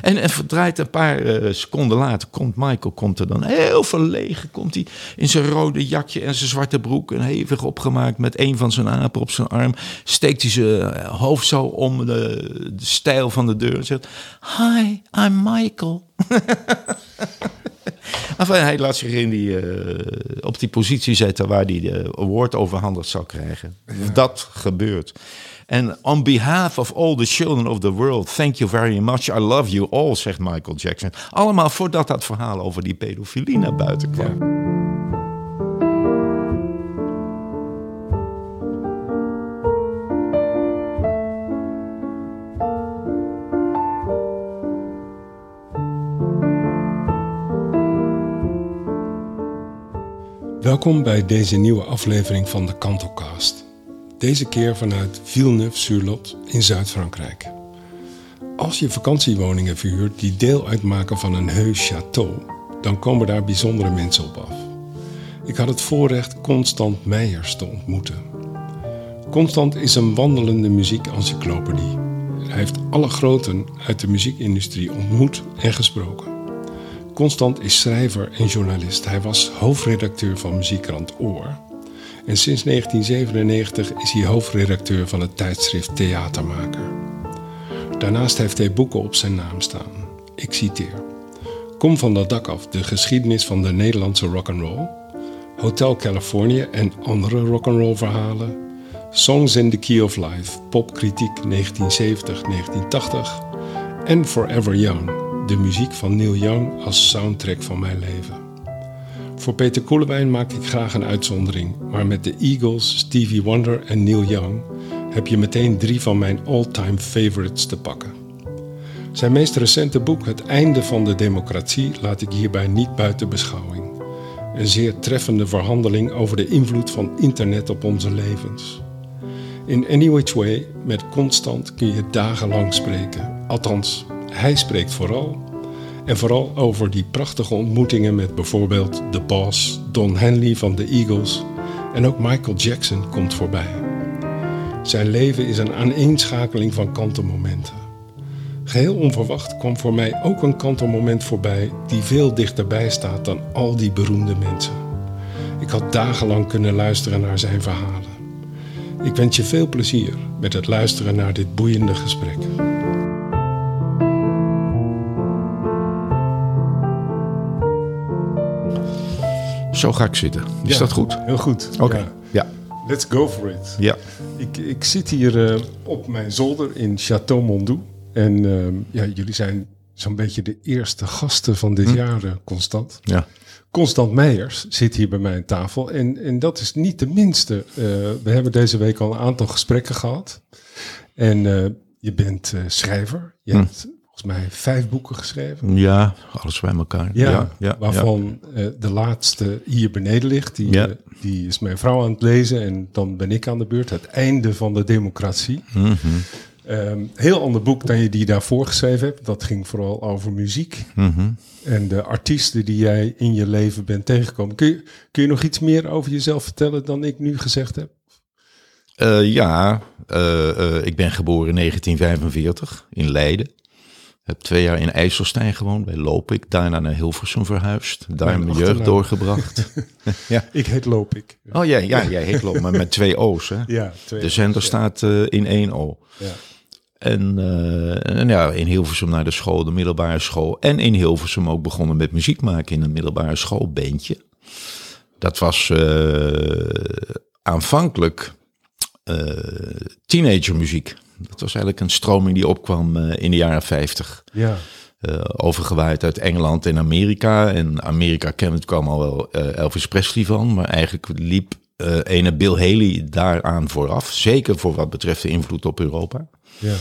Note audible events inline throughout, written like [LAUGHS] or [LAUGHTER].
En, en verdraait een paar eh, seconden later komt Michael komt er dan heel verlegen. Komt hij in zijn rode jakje en zijn zwarte broek. En hevig opgemaakt met een van zijn apen op zijn arm. Steekt hij zijn eh, hoofd zo om de, de stijl van de deur. En zegt, hi, I'm Michael. [LAUGHS] Enfin, hij laat zich in die, eh, op die positie zetten waar hij de award overhandigd zou krijgen. Dat gebeurt. En on behalf of all the children of the world, thank you very much. I love you all, zegt Michael Jackson. Allemaal voordat dat verhaal over die pedofilie naar buiten kwam. Welkom bij deze nieuwe aflevering van de Kantelcast. Deze keer vanuit Villeneuve-sur-Lot in Zuid-Frankrijk. Als je vakantiewoningen verhuurt die deel uitmaken van een heus château, dan komen daar bijzondere mensen op af. Ik had het voorrecht Constant Meijers te ontmoeten. Constant is een wandelende muziekencyclopedie. Hij heeft alle groten uit de muziekindustrie ontmoet en gesproken. Constant is schrijver en journalist. Hij was hoofdredacteur van muziekkrant Oor. En sinds 1997 is hij hoofdredacteur van het tijdschrift Theatermaker. Daarnaast heeft hij boeken op zijn naam staan. Ik citeer. Kom van dat dak af, de geschiedenis van de Nederlandse rock'n'roll. Hotel California en andere rock'n'roll verhalen. Songs in the Key of Life, popkritiek 1970-1980. En Forever Young, de muziek van Neil Young als soundtrack van mijn leven. Voor Peter Koelewijn maak ik graag een uitzondering, maar met de Eagles, Stevie Wonder en Neil Young heb je meteen drie van mijn all-time favorites te pakken. Zijn meest recente boek Het einde van de democratie laat ik hierbij niet buiten beschouwing. Een zeer treffende verhandeling over de invloed van internet op onze levens. In Any Which Way, met Constant, kun je dagenlang spreken. Althans, hij spreekt vooral. En vooral over die prachtige ontmoetingen met bijvoorbeeld de boss, Don Henley van de Eagles. En ook Michael Jackson komt voorbij. Zijn leven is een aaneenschakeling van kantelmomenten. Geheel onverwacht kwam voor mij ook een kantelmoment voorbij die veel dichterbij staat dan al die beroemde mensen. Ik had dagenlang kunnen luisteren naar zijn verhalen. Ik wens je veel plezier met het luisteren naar dit boeiende gesprek. Zo ga ik zitten. Is Ja, dat goed? Heel goed. Oké. Ja. Ja. Let's go for it. Ja. Ik, ik zit hier eh, op mijn zolder in Château Mondou. En ehm, ja, jullie zijn zo'n beetje de eerste gasten van dit jaar, eh, Constant. Ja. Constant Meijers zit hier bij mij aan tafel. En, en dat is niet de minste. Eh, we hebben deze week al een aantal gesprekken gehad. En je bent schrijver. Je hebt volgens mij vijf boeken geschreven. Ja, alles bij elkaar. Ja, ja, ja, waarvan eh, de laatste hier beneden ligt. Die, eh, die is mijn vrouw aan het lezen en dan ben ik aan de beurt. Het einde van de democratie. Mhm. Ehm, heel ander boek dan je die daarvoor geschreven hebt. Dat ging vooral over muziek. Mhm. En de artiesten die jij in je leven bent tegengekomen. Kun je, kun je nog iets meer over jezelf vertellen dan ik nu gezegd heb? Eh, ja, ik ben geboren in 1945 in Leiden. Heb twee jaar in IJsselstein gewoond, bij Lopik. Daarna naar Hilversum verhuisd. Daar Mijn mijn jeugd achternaam. doorgebracht. [LAUGHS] ja. Ik heet Loopik. Oh ja, ja jij heet Loop, maar met twee O's. Hè? Ja, twee De zender staat eh, in één O. Ja. En, eh, en ja, in Hilversum naar de school, de middelbare school. En in Hilversum ook begonnen met muziek maken in een middelbare schoolbeentje. Dat was eh, aanvankelijk eh teenagermuziek. Dat was eigenlijk een stroming die opkwam eh, in de jaren 50. Ja, eh, overgewaaid uit Engeland en Amerika. En Amerika kende kwam al wel eh, Elvis Presley van, maar eigenlijk liep ene Bill Haley daaraan vooraf. Zeker voor wat betreft de invloed op Europa. ja.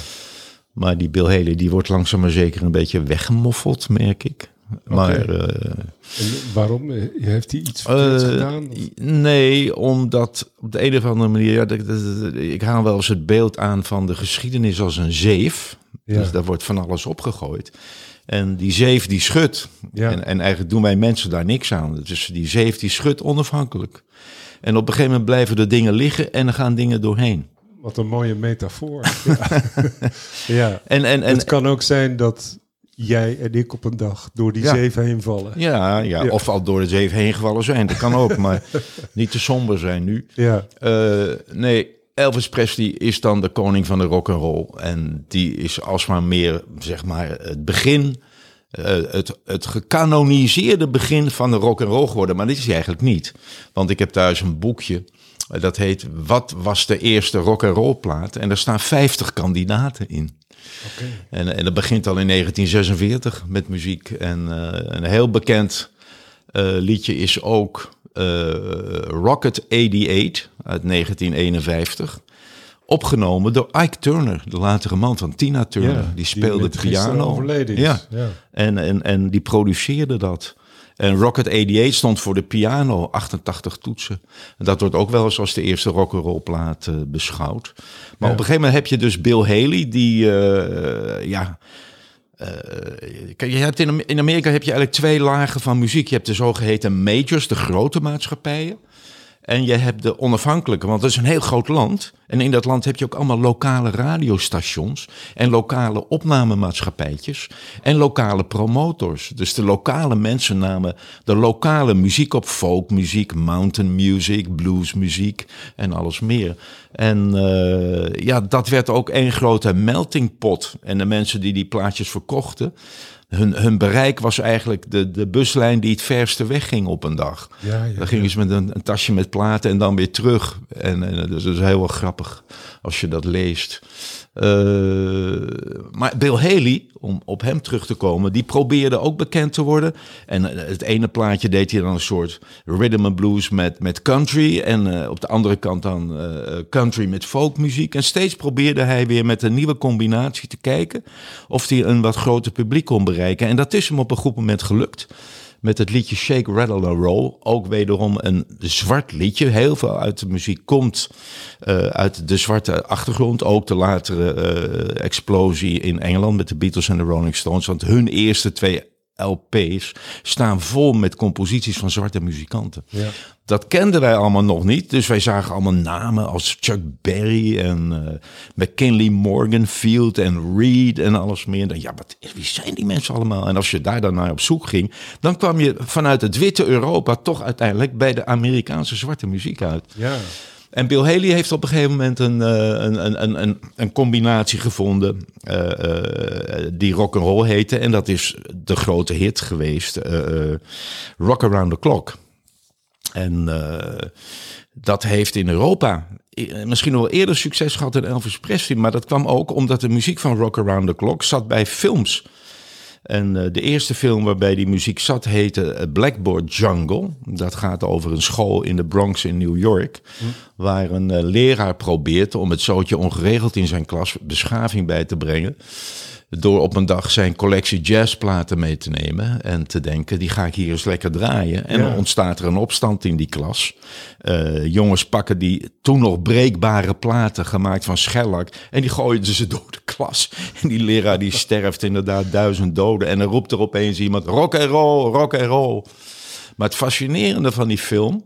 Maar die Bill Haley die wordt langzaam maar zeker een beetje weggemoffeld, merk ik. Maar eh, En waarom? Eh, Heeft hij iets verkeerds eh, gedaan? nee, omdat op de een of andere manier, ja, dat- dat- dat- ik haal wel eens het beeld aan van de geschiedenis als een zeef. Ja. Dus daar wordt van alles opgegooid. En die zeef die schudt. Ja. En, en eigenlijk doen wij mensen daar niks aan. Dus die zeef die schudt onafhankelijk. En op een gegeven moment blijven er dingen liggen en er gaan dingen doorheen. Wat een mooie metafoor. [LAUGHS] ja. [LAUGHS] ja. En, en, en het kan ook zijn dat jij en ik op een dag door die Ja. zeven heen vallen. Ja, ja, Ja. of al door de zeven heen gevallen zijn. Dat kan ook, maar [LAUGHS] niet te somber zijn nu. Ja, Eh, nee, Elvis Presley is dan de koning van de rock and roll. En die is alsmaar meer, zeg maar, het begin, eh, het, het gecanoniseerde begin van de rock and roll geworden. Maar dit is hij eigenlijk niet. Want ik heb thuis een boekje. eh, Dat heet Wat was de eerste rock and roll plaat? En daar staan 50 kandidaten in. En, en dat begint al in 1946 met muziek. En eh, een heel bekend eh, liedje is ook eh, Rocket 88 uit 1951. Opgenomen door Ike Turner, de latere man van Tina Turner. Ja, die speelde gisteren piano. overleden is. Ja. ja. En, en, en die produceerde dat. En Rocket 88 stond voor de piano, 88 toetsen. En dat wordt ook wel eens als de eerste rock'n'roll plaat eh, beschouwd. Maar Ja. op een gegeven moment heb je dus Bill Haley, die, eh, ja... kijk, je hebt in, in Amerika heb je eigenlijk twee lagen van muziek. Je hebt de zogeheten majors, de grote maatschappijen. En je hebt de onafhankelijke, want dat is een heel groot land. En in dat land heb je ook allemaal lokale radiostations en lokale opnamemaatschappijtjes en lokale promotors. Dus de lokale mensen namen de lokale muziek op, folkmuziek, mountain music, bluesmuziek en alles meer. En eh, ja, dat werd ook één grote melting pot. En de mensen die die plaatjes verkochten, hun, hun bereik was eigenlijk de, de buslijn die het verste wegging op een dag. Ja, ja, Dan gingen ze met een, een tasje met platen en dan weer terug. En, en dus dat is heel wel grappig als je dat leest. Eh, maar Bill Haley, om op hem terug te komen, die probeerde ook bekend te worden. En eh, het ene plaatje deed hij dan een soort rhythm and blues met, met country. En eh, op de andere kant dan country met folkmuziek. En steeds probeerde hij weer met een nieuwe combinatie te kijken of hij een wat groter publiek kon bereiken. En dat is hem op een goed moment gelukt met het liedje Shake, Rattle and Roll. Ook wederom een zwart liedje. Heel veel uit de muziek komt eh, uit de zwarte achtergrond. Ook de latere eh, explosie in Engeland met de Beatles en de Rolling Stones. Want hun eerste twee LP's staan vol met composities van zwarte muzikanten. Ja. Dat kenden wij allemaal nog niet. Dus wij zagen allemaal namen als Chuck Berry en eh, McKinley Morgan, Field en Reed en alles meer. En dan, ja, wat, wie zijn die mensen allemaal? En als je daar dan naar op zoek ging, dan kwam je vanuit het witte Europa toch uiteindelijk bij de Amerikaanse zwarte muziek uit. ja. En Bill Haley heeft op een gegeven moment een, eh, een, een, een, een, combinatie gevonden eh, eh, die rock and roll heette. En dat is de grote hit geweest, Rock Around the Clock. En dat heeft in Europa misschien wel eerder succes gehad dan Elvis Presley. Maar dat kwam ook omdat de muziek van Rock Around the Clock zat bij films. En eh, de eerste film waarbij die muziek zat heette eh, Blackboard Jungle. Dat gaat over een school in de Bronx in New York. Waar een eh, leraar probeert om het zootje ongeregeld in zijn klas beschaving bij te brengen. Door op een dag zijn collectie jazzplaten mee te nemen en te denken, die ga ik hier eens lekker draaien. En Ja. dan ontstaat er een opstand in die klas. Eh, jongens pakken die toen nog breekbare platen gemaakt van schellak en die gooien ze door de klas. [LAUGHS] En die leraar die sterft inderdaad duizend doden. En dan roept er opeens iemand, rock and roll, rock and roll. Maar het fascinerende van die film,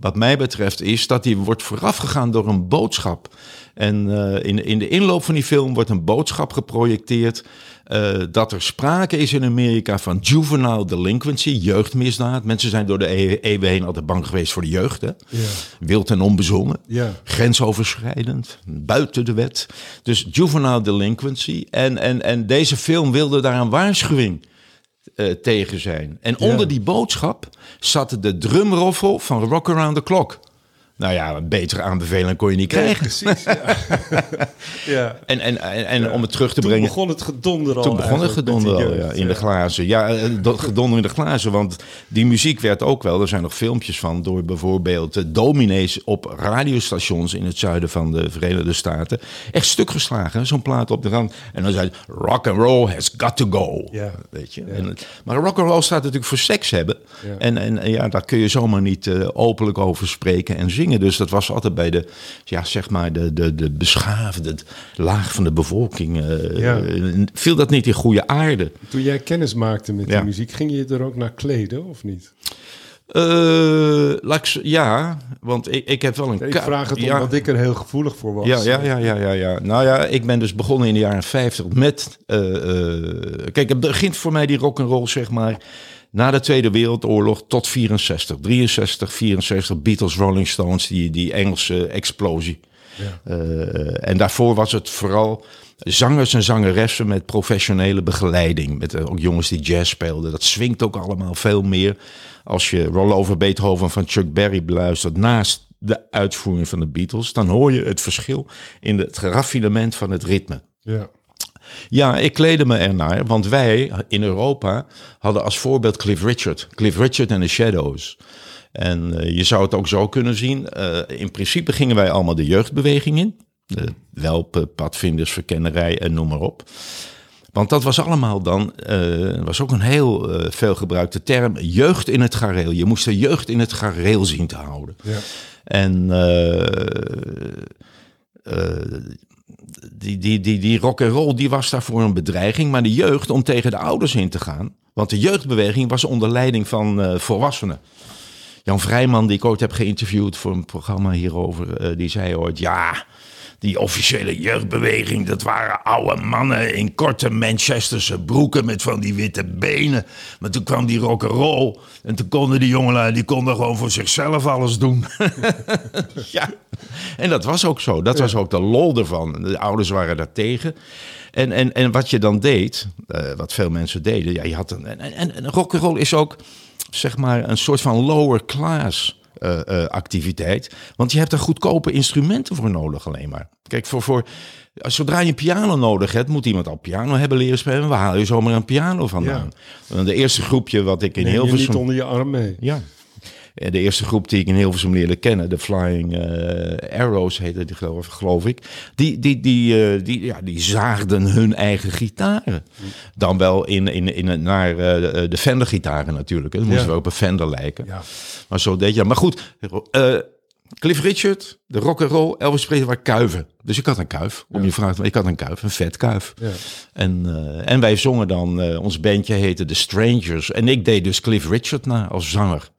wat mij betreft, is dat die wordt voorafgegaan door een boodschap. En eh, in, in de inloop van die film wordt een boodschap geprojecteerd. eh, dat er sprake is in Amerika van juvenile delinquency, jeugdmisdaad. Mensen zijn door de e- eeuwen heen altijd bang geweest voor de jeugd. Hè? Wild en onbezonnen. Ja. Grensoverschrijdend, buiten de wet. Dus juvenile delinquency. En, en, en deze film wilde daar een waarschuwing eh, tegen zijn. En Ja. onder die boodschap zat de drumroffel van Rock Around the Clock. Nou ja, een betere aanbeveling kon je niet krijgen. Precies, ja. [LAUGHS] ja. En, en, en, en om het terug te Toen brengen... begon het gedonder al Toen begon het gedonder al, ja, in de glazen. Ja, eh, dat gedonder in de glazen. Want die muziek werd ook wel, er zijn nog filmpjes van... door bijvoorbeeld eh, dominees op radiostations in het zuiden van de Verenigde Staten... echt stuk geslagen, zo'n plaat op de rand. En dan zei rock and roll has got to go. Ja. Weet je? En, maar rock and roll staat natuurlijk voor seks hebben. En, en ja, daar kun je zomaar niet eh, openlijk over spreken en zingen. Dus dat was altijd bij de, ja, zeg maar, de, de, de beschaafde laag van de bevolking. eh, Ja. eh, viel dat niet in goede aarde? Toen jij kennis maakte met Ja. die muziek, ging je er ook naar kleden of niet? Uh, ja, want ik, ik heb wel een... Ik vraag het omdat ik er heel gevoelig voor was. Ja, ja, ja, ja, ja, ja. Nou ja, ik ben dus begonnen in de jaren 50 met... Uh, uh, kijk, het begint voor mij die rock and roll zeg maar... Na de Tweede Wereldoorlog tot 64, 63, 64, Beatles, Rolling Stones, die, die Engelse explosie. Ja. en daarvoor was het vooral zangers en zangeressen met professionele begeleiding. Met ook jongens die jazz speelden. Dat swingt ook allemaal veel meer als je Roll Over Beethoven van Chuck Berry beluistert naast de uitvoering van de Beatles, dan hoor je het verschil in het raffinement van het ritme. Ja. Ja, ik kleedde me ernaar, want wij in Europa hadden als voorbeeld Cliff Richard. Cliff Richard en de Shadows. En uh, je zou het ook zo kunnen zien. Uh, in principe gingen wij allemaal de jeugdbeweging in. De welpen, padvinders, verkennerij en noem maar op. Want dat was allemaal dan, uh, was ook een heel uh, veel gebruikte term, jeugd in het gareel. Je moest de jeugd in het gareel zien te houden. Ja. En uh, die, die, die, die rock and roll die was daarvoor een bedreiging, maar de jeugd om tegen de ouders in te gaan. Want de jeugdbeweging was onder leiding van volwassenen. Jan Vrijman, die ik ooit heb geïnterviewd voor een programma hierover, die zei ooit: Ja, die officiële jeugdbeweging, dat waren oude mannen in korte Manchesterse broeken met van die witte benen. Maar toen kwam die rock'n'roll en toen konden die jongelui, die konden gewoon voor zichzelf alles doen. [LAUGHS] ja, en dat was ook zo. Dat was ook de lol ervan. De ouders waren daar tegen. En, en, en wat je dan deed, uh, wat veel mensen deden, ja, je had een, en, en, en rock'n'roll is ook, zeg maar, een soort van lower class uh, uh, activiteit. Want je hebt er goedkope instrumenten voor nodig alleen maar. Kijk, voor, voor, zodra je een piano nodig hebt, moet iemand al piano hebben leren spelen. Waar haal je zomaar een piano vandaan? Ja. De eerste groepje wat ik in Hilversum... je niet onder je arm mee. Ja. De eerste groep die ik in Hilversum leerde kennen, de Flying uh, Arrows heette die geloof, geloof ik. Die, die, die, uh, die, ja, die zaagden hun eigen gitaren. Dan wel in, in, in, naar uh, de Fender gitaren natuurlijk. Dan moesten ja. we op een Fender lijken. Ja. Maar zo deed je. Maar goed, Cliff Richard, de rock and roll, Elvis Presley waren kuiven. Dus ik had een kuif. Om Ja. je vraagt, ik had een kuif, een vet kuif. Ja. En, uh, en wij zongen dan, uh, ons bandje heette The Strangers. En ik deed dus Cliff Richard na als zanger.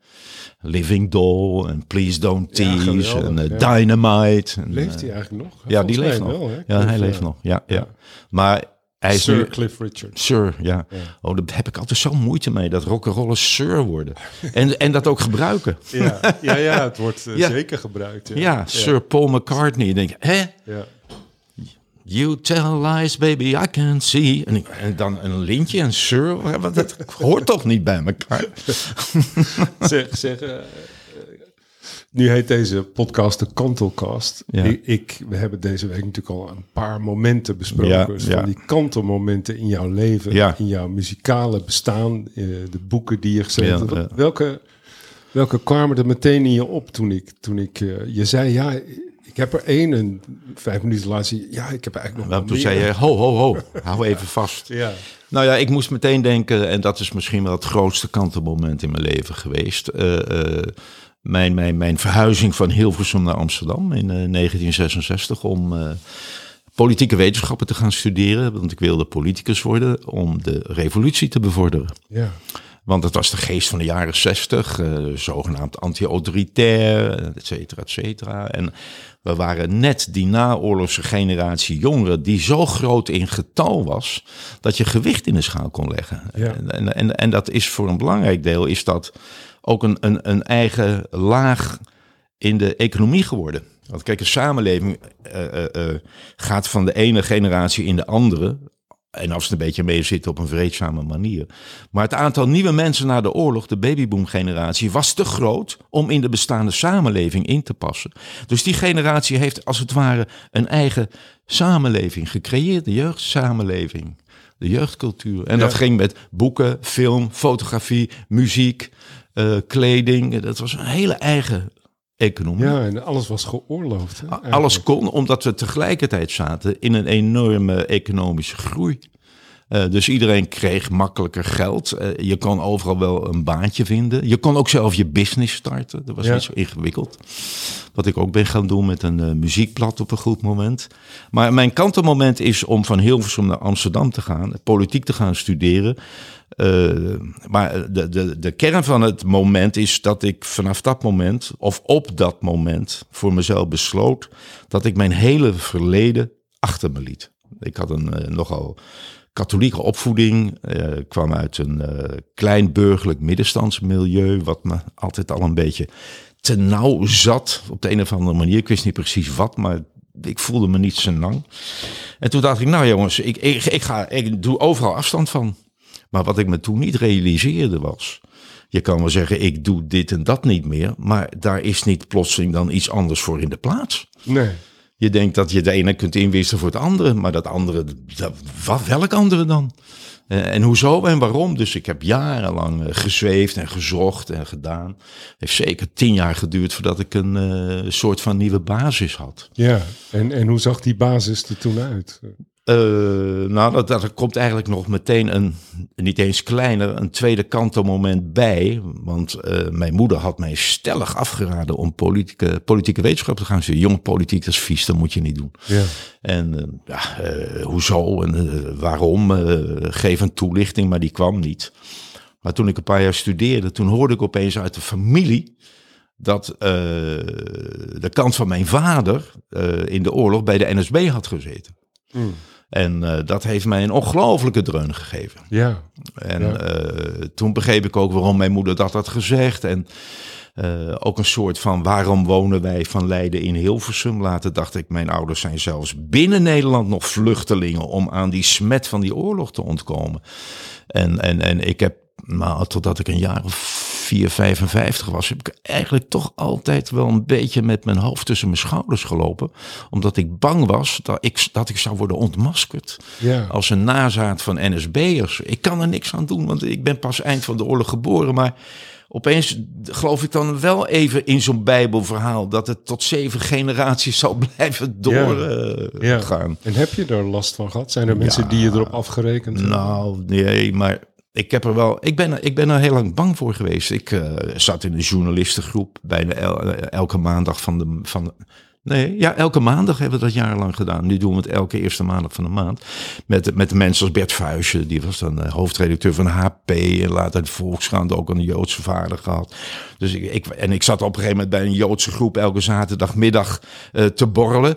Living Doll en Please Don't Tease en uh, ja. Dynamite. En, Leeft uh, hij eigenlijk nog? Ja, die leeft nog. wel, ja, hij leeft nog. Ja, ja. Maar hij is Sir nu... Cliff Richard. Sir, ja. Ja. Oh, daar heb ik altijd zo moeite mee. Dat rock'n'rollers Sir worden. en, en dat ook gebruiken. Ja, ja, ja het wordt eh, Ja. zeker gebruikt. Ja, Sir Paul McCartney. Denk, hè? Ja. You tell lies, baby, I can see. En, ik- en dan een lintje en Sir. Want dat [LAUGHS] hoort toch niet bij elkaar? [LAUGHS] Zeg, zeg eh, nu heet deze podcast de Kantelcast. Ja. Ik, ik- we hebben deze week natuurlijk al een paar momenten besproken. Ja, Dus ja. Van die kantelmomenten in jouw leven, Ja. in jouw muzikale bestaan, eh, de boeken die je geschreven hebt. ja. Welke, welke kwamen er meteen in je op toen ik, toen ik eh, je zei, ja, heb er één en vijf minuten later zie je, ja, ik heb eigenlijk nog toen meer. zei je, ho, ho, ho, hou even vast. [LAUGHS] Ja, Nou ja, ik moest meteen denken, en dat is misschien wel het grootste kantelmoment in mijn leven geweest. eh, eh, mijn, mijn, mijn verhuizing van Hilversum naar Amsterdam in eh, 1966 om eh, politieke wetenschappen te gaan studeren. Want ik wilde politicus worden om de revolutie te bevorderen. ja. Want het was de geest van de jaren zestig, eh, zogenaamd anti-autoritair, et cetera, et cetera. En we waren net die naoorlogse generatie jongeren die zo groot in getal was, dat je gewicht in de schaal kon leggen. Ja. En, en, en, en dat is voor een belangrijk deel is dat ook een, een, een eigen laag in de economie geworden. Want kijk, een samenleving eh, eh, gaat van de ene generatie in de andere. En als het een beetje mee zit op een vreedzame manier. Maar het aantal nieuwe mensen na de oorlog, de babyboom-generatie, was te groot om in de bestaande samenleving in te passen. Dus die generatie heeft als het ware een eigen samenleving gecreëerd, de jeugdsamenleving, de jeugdcultuur. En Ja. dat ging met boeken, film, fotografie, muziek, eh, kleding. Dat was een hele eigen economie. ja, en alles was geoorloofd. hè. Alles kon, omdat we tegelijkertijd zaten in een enorme economische groei. Eh, dus iedereen kreeg makkelijker geld. Eh, je kon overal wel een baantje vinden. Je kon ook zelf je business starten. Dat was Ja. niet zo ingewikkeld. Wat ik ook ben gaan doen met een eh, muziekblad op een goed moment. Maar mijn kantelmoment is om van Hilversum naar Amsterdam te gaan. Politiek te gaan studeren. Eh, maar de, de, de kern van het moment is dat ik vanaf dat moment, of op dat moment, voor mezelf besloot dat ik mijn hele verleden achter me liet. Ik had een uh, nogal katholieke opvoeding, uh, kwam uit een klein burgerlijk middenstandsmilieu, wat me altijd al een beetje te nauw zat op de een of andere manier. Ik wist niet precies wat, maar ik voelde me niet zo lang. En toen dacht ik, nou jongens, ik, ik, ga, ik doe overal afstand van. Maar wat ik me toen niet realiseerde was, je kan wel zeggen, ik doe dit en dat niet meer, maar daar is niet plotseling dan iets anders voor in de plaats. Nee. Je denkt dat je de ene kunt inwisselen voor het andere, maar dat andere, dat, wat, welk andere dan? Uh, en hoezo en waarom? Dus ik heb jarenlang uh, gezweefd en gezocht en gedaan. Heeft zeker tien jaar geduurd voordat ik een uh, soort van nieuwe basis had. Ja, en, en hoe zag die basis er toen uit? Uh, nou, dat, dat, komt eigenlijk nog meteen een, niet eens kleiner, een tweede kantelmoment bij. Want uh, mijn moeder had mij stellig afgeraden om politieke, politieke wetenschap te gaan studeren. Jonge politiek, dat is vies, dat moet je niet doen. Ja. En uh, ja, hoezo en waarom? geef een toelichting, maar die kwam niet. Maar toen ik een paar jaar studeerde, toen hoorde ik opeens uit de familie dat de kant van mijn vader in de oorlog bij de NSB had gezeten. Mm. En uh, dat heeft mij een ongelofelijke dreun gegeven. Ja. En ja. Uh, toen begreep ik ook waarom mijn moeder dat had gezegd. En uh, ook een soort van waarom wonen wij van Leiden in Hilversum? Later dacht ik, mijn ouders zijn zelfs binnen Nederland nog vluchtelingen om aan die smet van die oorlog te ontkomen. En, en, en ik heb, nou, totdat ik een jaar of 4, 55 was, heb ik eigenlijk toch altijd wel een beetje met mijn hoofd tussen mijn schouders gelopen. Omdat ik bang was dat ik, dat ik zou worden ontmaskerd. Ja. Als een nazaat van NSB'ers. Ik kan er niks aan doen, want ik ben pas eind van de oorlog geboren. Maar opeens geloof ik dan wel even in zo'n Bijbelverhaal dat het tot zeven generaties zal [LAUGHS] blijven doorgaan. Ja. Ja. En heb je er last van gehad? Zijn er mensen die je erop afgerekend hebben? Nou, nee, maar ik heb er wel. Ik ben, ik ben er heel lang bang voor geweest. Ik uh, zat in een journalistengroep bijna el, elke maandag van de. Van Nee, ja, elke maandag hebben we dat jarenlang gedaan. Nu doen we het elke eerste maandag van de maand. Met, met mensen als Bert Fuisje, die was dan uh, hoofdredacteur van HP. En later de Volkskrant ook een Joodse vader gehad. Dus ik, en ik zat op een gegeven moment bij een Joodse groep elke zaterdagmiddag te borrelen.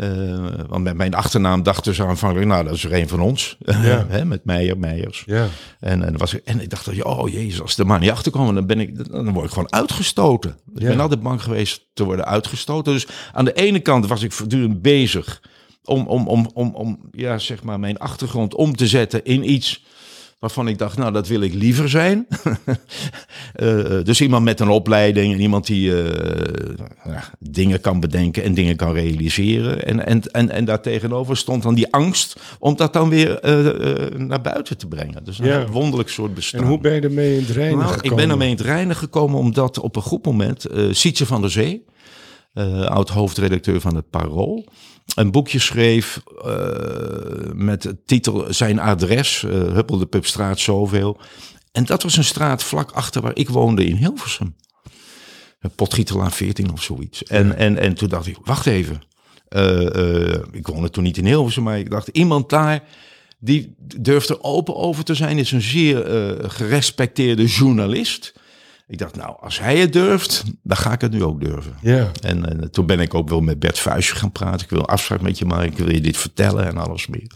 Uh, want met mijn achternaam dachten ze aanvankelijk, nou, dat is er een van ons. Ja. [LAUGHS] Met Meijer, Meijers. Ja. En, en, was, en ik dacht, oh jezus, als er maar niet achter komen, dan, ben ik, dan word ik gewoon uitgestoten. Dus Ja. Ik ben altijd bang geweest te worden uitgestoten. Dus aan de ene kant was ik voortdurend bezig om, om, om, om, om ja, zeg maar mijn achtergrond om te zetten in iets waarvan ik dacht, nou, dat wil ik liever zijn. uh, [LAUGHS] dus iemand met een opleiding en iemand die uh, ja, dingen kan bedenken en dingen kan realiseren. En, en, en, en daartegenover stond dan die angst om dat dan weer uh, naar buiten te brengen. Dus een Ja. wonderlijk soort bestaan. En hoe ben je ermee in het reinen Nou, gekomen? ik ben ermee in het reinen gekomen omdat op een goed moment Sietse van der Zee, uh, oud hoofdredacteur van het Parool, een boekje schreef uh, met titel Zijn adres, uh, Huppel de Pupstraat zoveel. En dat was een straat vlak achter waar ik woonde in Hilversum. Potgietelaan 14 of zoiets. En, en, en toen dacht ik, wacht even. Uh, ik woonde toen niet in Hilversum, maar ik dacht, iemand daar die durft er open over te zijn, is een zeer gerespecteerde journalist. Ik dacht, nou, als hij het durft, dan ga ik het nu ook durven. Ja. En, en toen ben ik ook wel met Bert Vuijsje gaan praten. Ik wil afspraak met je maken, ik wil je dit vertellen en alles meer.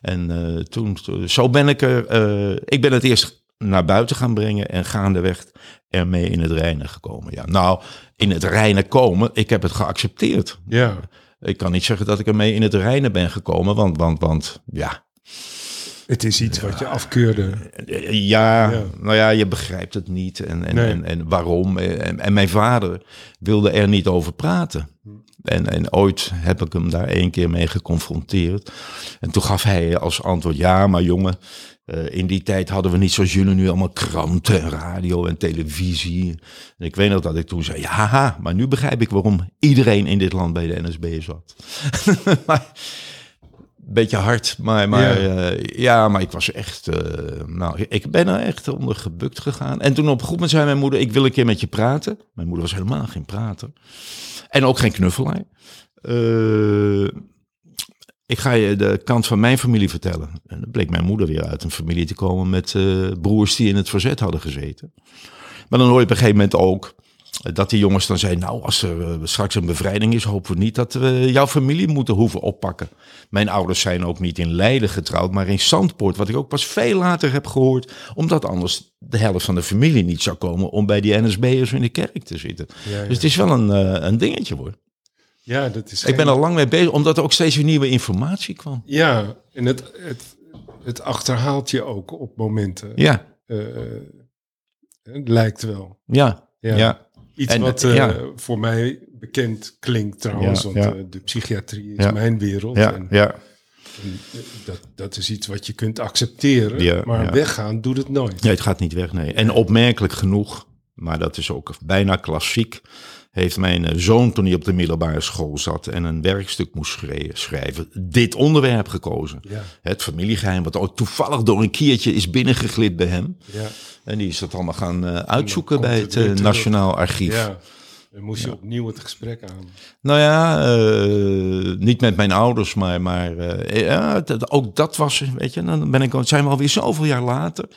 En uh, toen, zo ben ik er, uh, ik ben het eerst naar buiten gaan brengen en gaandeweg ermee in het reinen gekomen. Ja, nou, in het reinen komen, ik heb het geaccepteerd. Ja. Ik kan niet zeggen dat ik ermee in het reinen ben gekomen, want, want, want ja, het is iets wat je afkeurde. Ja, ja, nou ja, je begrijpt het niet. En, en, Nee. en, en waarom. En, en mijn vader wilde er niet over praten. En, en ooit heb ik hem daar één keer mee geconfronteerd. En toen gaf hij als antwoord: Ja, maar jongen. Uh, in die tijd hadden we niet zoals jullie nu allemaal kranten, en radio en televisie. En ik weet nog dat ik toen zei: Ja, haha, maar nu begrijp ik waarom iedereen in dit land bij de NSB zat. [LAUGHS] maar, beetje hard, maar, maar ja. Uh, ja, maar ik was echt, uh, nou, ik ben er echt onder gebukt gegaan. En toen op een goed moment zei mijn moeder, ik wil een keer met je praten. Mijn moeder was helemaal geen prater. En ook geen knuffelaar. Uh, ik ga je de kant van mijn familie vertellen. En dan bleek mijn moeder weer uit een familie te komen met broers die in het verzet hadden gezeten. Maar dan hoor je op een gegeven moment ook dat die jongens dan zeiden, nou, als er uh, straks een bevrijding is, hopen we niet dat we jouw familie moeten hoeven oppakken. Mijn ouders zijn ook niet in Leiden getrouwd, maar in Zandpoort, wat ik ook pas veel later heb gehoord, omdat anders de helft van de familie niet zou komen om bij die NSB'ers in de kerk te zitten. Ja, ja. Dus het is wel een, uh, een dingetje hoor. Ja, dat is. Ik ben al lang mee bezig, omdat er ook steeds weer nieuwe informatie kwam. Ja, en het, het, het achterhaalt je ook op momenten. Ja. Uh, het lijkt wel. Ja, ja. ja. Iets en, wat uh, ja. voor mij bekend klinkt trouwens, ja, want uh, de psychiatrie is mijn wereld. Ja, en, ja. En dat, dat is iets wat je kunt accepteren, maar weggaan doet het nooit. Nee, het gaat niet weg, nee. En opmerkelijk genoeg, maar dat is ook bijna klassiek heeft mijn zoon toen hij op de middelbare school zat en een werkstuk moest schrijven, dit onderwerp gekozen. Ja. Het familiegeheim, wat ook toevallig door een kiertje is binnengeglid bij hem. Ja. En die is dat allemaal gaan uh, uitzoeken bij het uh, Nationaal Archief. Ja. Dan moest je ja. opnieuw het gesprek aan. Nou ja, uh, niet met mijn ouders, maar, maar ja, ook dat was, weet je, dan ben ik, zijn we alweer zoveel jaar later.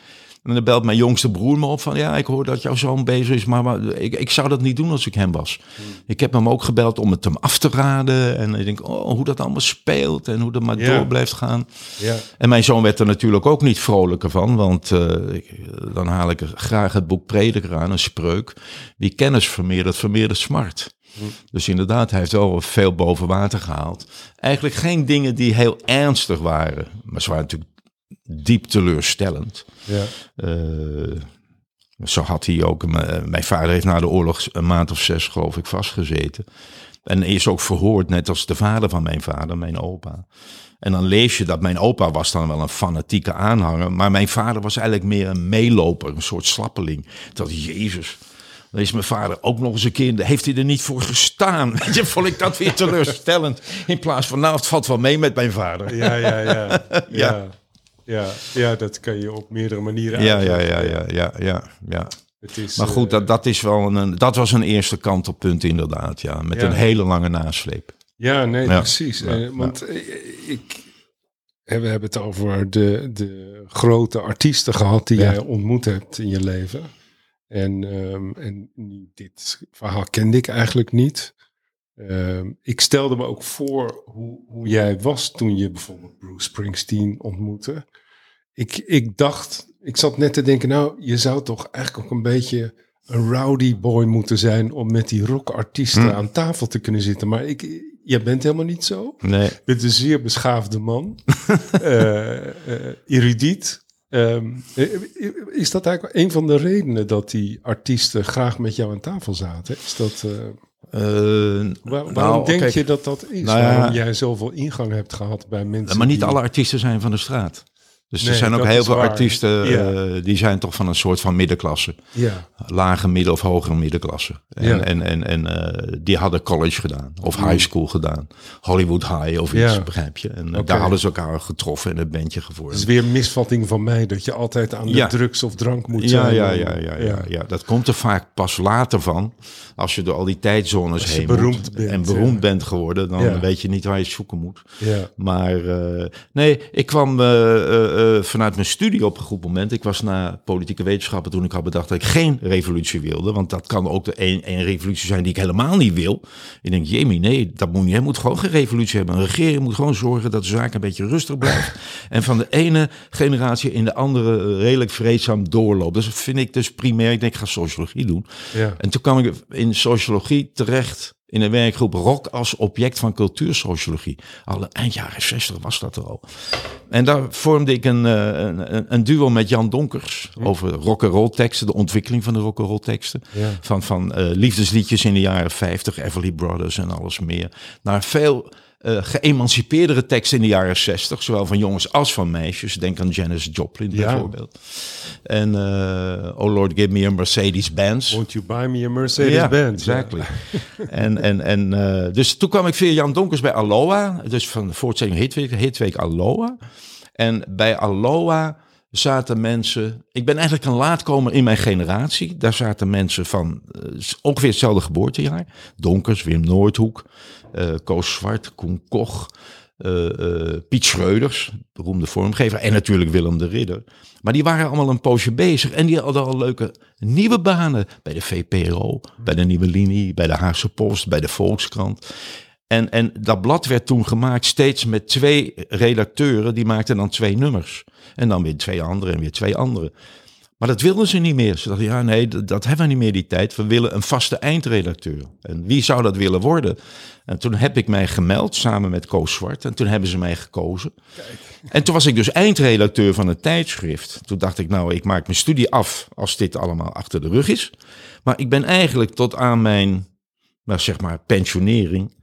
En dan belt mijn jongste broer me op van ja, ik hoor dat jouw zoon bezig is, maar, maar ik, ik zou dat niet doen als ik hem was. Hmm. Ik heb hem ook gebeld om het hem af te raden. En ik denk, oh, hoe dat allemaal speelt en hoe dat maar ja. door blijft gaan. Ja. En mijn zoon werd er natuurlijk ook niet vrolijker van, want uh, ik, dan haal ik graag het boek Prediker aan, een spreuk. Wie kennis vermeerdert, vermeerdert smart. Hmm. Dus inderdaad, hij heeft wel veel boven water gehaald. Eigenlijk geen dingen die heel ernstig waren. Maar ze waren natuurlijk diep teleurstellend. Ja. Uh, zo had hij ook. Mijn vader heeft na de oorlog een maand of zes, geloof ik, vastgezeten. En is ook verhoord, net als de vader van mijn vader, mijn opa. En dan lees je dat mijn opa was dan wel een fanatieke aanhanger. Maar mijn vader was eigenlijk meer een meeloper, een soort slappeling. Dat Jezus. Dan is mijn vader ook nog eens een keer, heeft hij er niet voor gestaan? [LAUGHS] Weet je, vond ik dat weer teleurstellend. In plaats van, nou, het valt wel mee met mijn vader. Ja, ja, ja. [LAUGHS] ja. ja. Ja, ja, dat kan je op meerdere manieren ja, ja, ja, ja, ja, ja, ja. Het is, maar goed, dat, dat, is wel een, dat was een eerste kantelpunt inderdaad, ja. Met Ja. een hele lange nasleep. Ja, nee, Ja. precies. Ja, Eh, want eh, ik, we hebben het over de, de grote artiesten gehad die jij ontmoet hebt in je leven. En, ehm, en dit verhaal kende ik eigenlijk niet. Ehm, ik stelde me ook voor hoe, hoe jij was toen je bijvoorbeeld Bruce Springsteen ontmoette. Ik, ik dacht, ik zat net te denken, nou, je zou toch eigenlijk ook een beetje een rowdy boy moeten zijn om met die rockartiesten Hm. aan tafel te kunnen zitten. Maar ik, jij bent helemaal niet zo. Nee. Je bent een zeer beschaafde man, [LAUGHS] eh, eh, erudiet. Ehm, eh, is dat eigenlijk een van de redenen dat die artiesten graag met jou aan tafel zaten? Is dat, eh, Eh, waar- waarom nou, denk kijk, je dat dat is? nou ja. waarom jij zoveel ingang hebt gehad bij mensen? Maar niet die- alle artiesten zijn van de straat. Dus Nee, er zijn ook heel veel waar. artiesten Ja. eh, die zijn toch van een soort van middenklasse. Ja, Lage middel of hogere middenklasse. En, Ja. en, en, en eh, die hadden college gedaan. Of high school gedaan. Hollywood High of iets, begrijp je. En eh, daar hadden ze elkaar getroffen en een bandje gevormd. het is weer een misvatting van mij dat je altijd aan de drugs of drank moet Ja, zijn. ja, ja, ja, ja, ja. Dat komt er vaak pas later van. Als je door al die tijdzones heen beroemd moet bent, en beroemd bent geworden, dan weet je niet waar je zoeken moet. Ja. Maar nee, ik kwam eh, vanuit mijn studie op een goed moment. Ik was na politieke wetenschappen toen ik had bedacht dat ik geen revolutie wilde. Want dat kan ook de een, een revolutie zijn die ik helemaal niet wil. Ik denk, jemie, nee, dat moet niet. Je moet gewoon geen revolutie hebben. Een regering moet gewoon zorgen dat de zaak een beetje rustig blijft. [LAUGHS] en van de ene generatie in de andere redelijk vreedzaam doorloopt. Dus dat vind ik dus primair. Ik denk, ik ga sociologie doen. Ja. En toen kwam ik in sociologie terecht in een werkgroep rock als object van cultuursociologie. Al eind jaren 60 was dat er al. En daar vormde ik een, eh, een, een- duo met Jan Donkers over rock and roll teksten, de ontwikkeling van de rock and roll teksten. Ja. Van, van eh, liefdesliedjes in de jaren 50, Everly Brothers en alles meer. Naar veel eh geëmancipeerdere teksten in de jaren 60, zowel van jongens als van meisjes. Denk aan Janis Joplin Ja. bijvoorbeeld. En eh, Oh Lord, give me a Mercedes-Benz. Won't you buy me a Mercedes-Benz? Ja, exactly. [LAUGHS] en en, en eh, dus toen kwam ik via Jan Donkers bij Aloha, dus van de voortzetting Hitweek, Hitweek Aloha. En bij Aloha zaten mensen, ik ben eigenlijk een laatkomer in mijn generatie. Daar zaten mensen van eh, ongeveer hetzelfde geboortejaar. Donkers, Wim Noordhoek, eh Koos Zwart, Koen Koch. eh, Piet Schreuders, beroemde vormgever, en natuurlijk Willem de Ridder. Maar die waren allemaal een poosje bezig en die hadden al leuke nieuwe banen bij de VPRO, bij de Nieuwe Linie, bij de Haagse Post, bij de Volkskrant. En, en dat blad werd toen gemaakt steeds met twee redacteuren, die maakten dan twee nummers. En dan weer twee andere en weer twee andere. Maar dat wilden ze niet meer. Ze dachten, ja nee, dat, dat hebben we niet meer die tijd. We willen een vaste eindredacteur. En wie zou dat willen worden? En toen heb ik mij gemeld samen met Koos Zwart. En toen hebben ze mij gekozen. En toen was ik dus eindredacteur van het tijdschrift. Toen dacht ik, nou, ik maak mijn studie af als dit allemaal achter de rug is. Maar ik ben eigenlijk tot aan mijn, nou zeg maar, pensionering,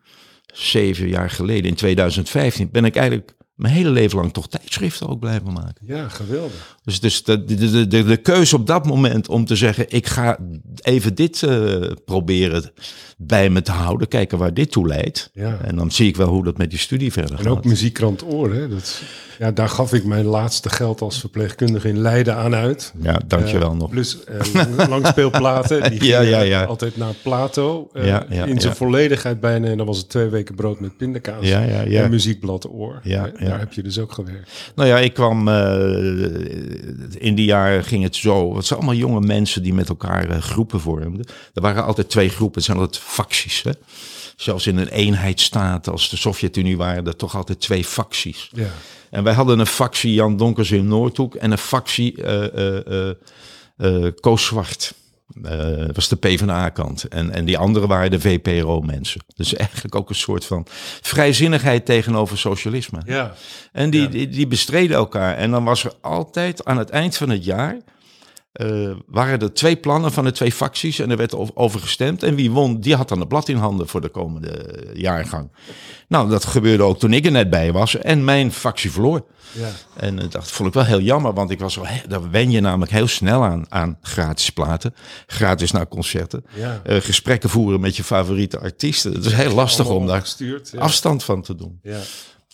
zeven jaar geleden, in 2015, ben ik eigenlijk mijn hele leven lang toch tijdschriften ook blijven maken. Ja, geweldig. Dus, dus de, de, de, de, keuze op dat moment om te zeggen, ik ga even dit uh, proberen bij me te houden, kijken waar dit toe leidt. Ja. En dan zie ik wel hoe dat met die studie verder en gaat. En ook muziekkrant Oor, hè? Dat, ja, daar gaf ik mijn laatste geld als verpleegkundige in Leiden aan uit. Ja, dankjewel uh, nog. Plus [LAUGHS] uh, langspeelplaten, die [LAUGHS] ja, ja, ja. altijd naar Plato. Uh, ja, ja, in zijn volledigheid bijna. En dan was het twee weken brood met pindakaas. Ja, ja, ja. En muziekblad Oor. Ja, Daar heb je dus ook gewerkt. Nou ja, ik kwam... in die jaren ging het zo. Het zijn allemaal jonge mensen die met elkaar groepen vormden. Er waren altijd twee groepen. Het zijn altijd facties, hè. Zelfs in een eenheidsstaat als de Sovjet-Unie waren er toch altijd twee facties. Ja. En wij hadden een factie Jan Donkers in Noordhoek en een factie uh, uh, uh, Koos Zwart. Was de PvdA-kant. En, en die andere waren de VPRO-mensen. Dus eigenlijk ook een soort van vrijzinnigheid tegenover socialisme. Ja. En die, Ja. die, die bestreden elkaar. En dan was er altijd aan het eind van het jaar... eh, waren er twee plannen van de twee facties en er werd over gestemd. En wie won, die had dan het blad in handen voor de komende jaargang. Nou, dat gebeurde ook toen ik er net bij was. En mijn factie verloor. Ja. En eh, dat vond ik wel heel jammer, want ik was wel, he- daar wen je namelijk heel snel aan, aan gratis platen. Gratis naar concerten. Ja. Eh, gesprekken voeren met je favoriete artiesten. Het is heel lastig om daar gestuurd. Ja. afstand van te doen. Ja.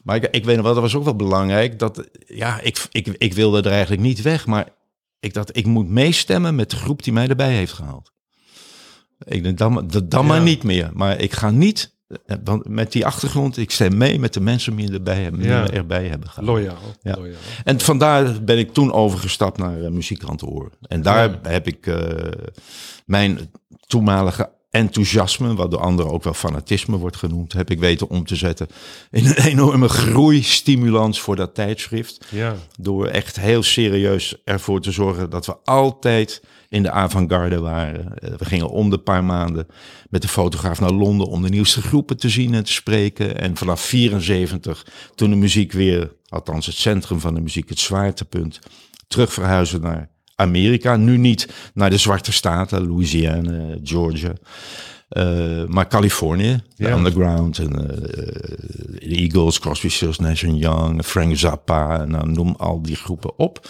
Maar ik, ik weet nog wel, dat was ook wel belangrijk. Dat, ja, ik, ik, ik wilde er eigenlijk niet weg, maar ik dacht, ik moet meestemmen met de groep die mij erbij heeft gehaald. Ik denk, dan, maar- dan, maar niet meer. Maar ik ga niet, eh, want met die achtergrond, ik stem mee met de mensen die erbij hebben, Ja. erbij hebben gehaald. Loyaal. Ja. Loyaal. En vandaar ben ik toen overgestapt naar uh, Muziekrand Oor. En daar heb ik eh, mijn toenmalige enthousiasme, wat door anderen ook wel fanatisme wordt genoemd, heb ik weten om te zetten in een enorme groeistimulans voor dat tijdschrift. Ja. Door echt heel serieus ervoor te zorgen dat we altijd in de avant-garde waren. Eh, We gingen om de paar maanden met de fotograaf naar Londen om de nieuwste groepen te zien en te spreken. En vanaf 74, toen de muziek weer, althans het centrum van de muziek, het zwaartepunt, terug verhuizen naar Amerika. Nu niet naar de zwarte staten, Louisiana, Georgia. eh, maar Californië, de Ja. underground en eh, de Eagles, Crosby, Stills, Nash Young, Frank Zappa, nou, noem al die groepen op.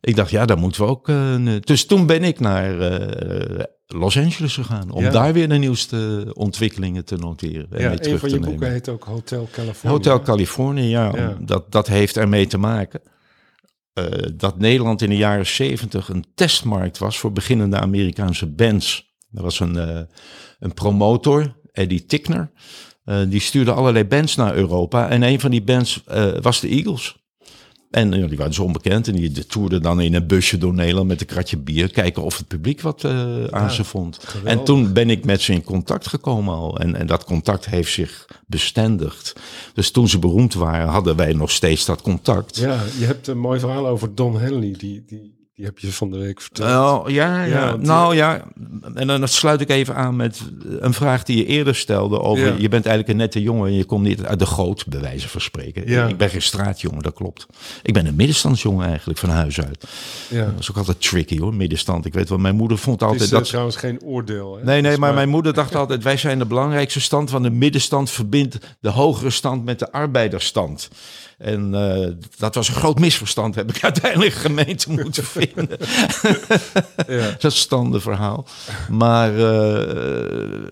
Ik dacht, ja, daar moeten we ook. eh, dus toen ben ik naar eh, Los Angeles gegaan om Ja. daar weer de nieuwste ontwikkelingen te noteren. En Ja, weer een terug van te je nemen. boeken heet ook Hotel California. Hotel Californië, ja, Ja. Dat, dat heeft ermee te maken eh, dat Nederland in de jaren 70 een testmarkt was voor beginnende Amerikaanse bands. Er was een, eh, een promotor, Eddie Tickner, eh, die stuurde allerlei bands naar Europa. En een van die bands eh, was de Eagles. En eh, die waren dus onbekend en die toerden dan in een busje door Nederland met een kratje bier. Kijken of het publiek wat eh, aan ze vond. geweldig. En toen ben ik met ze in contact gekomen al. En, en dat contact heeft zich bestendigd. Dus toen ze beroemd waren, hadden wij nog steeds dat contact. Ja, je hebt een mooi verhaal over Don Henley. Die, die, die heb je van de week verteld. Nou ja, ja. Ja, want, nou ja. En dan sluit ik even aan met een vraag die je eerder stelde over. Ja. Je bent eigenlijk een nette jongen en je komt niet uit de goot, bij wijze van spreken. Ja. Ik ben geen straatjongen, dat klopt. Ik ben een middenstandsjongen eigenlijk van huis uit. ja. Dat is ook altijd tricky hoor, middenstand. Ik weet wel, mijn moeder vond Het altijd is eh, dat. trouwens geen oordeel. Hè? Nee, nee, maar mijn moeder dacht [LAUGHS] altijd: wij zijn de belangrijkste stand van de middenstand, verbindt de hogere stand met de arbeidersstand. En eh, dat was een groot misverstand, heb ik [LAUGHS] uiteindelijk gemeente moeten vinden. [LAUGHS] Ja. dat standenverhaal. Maar eh,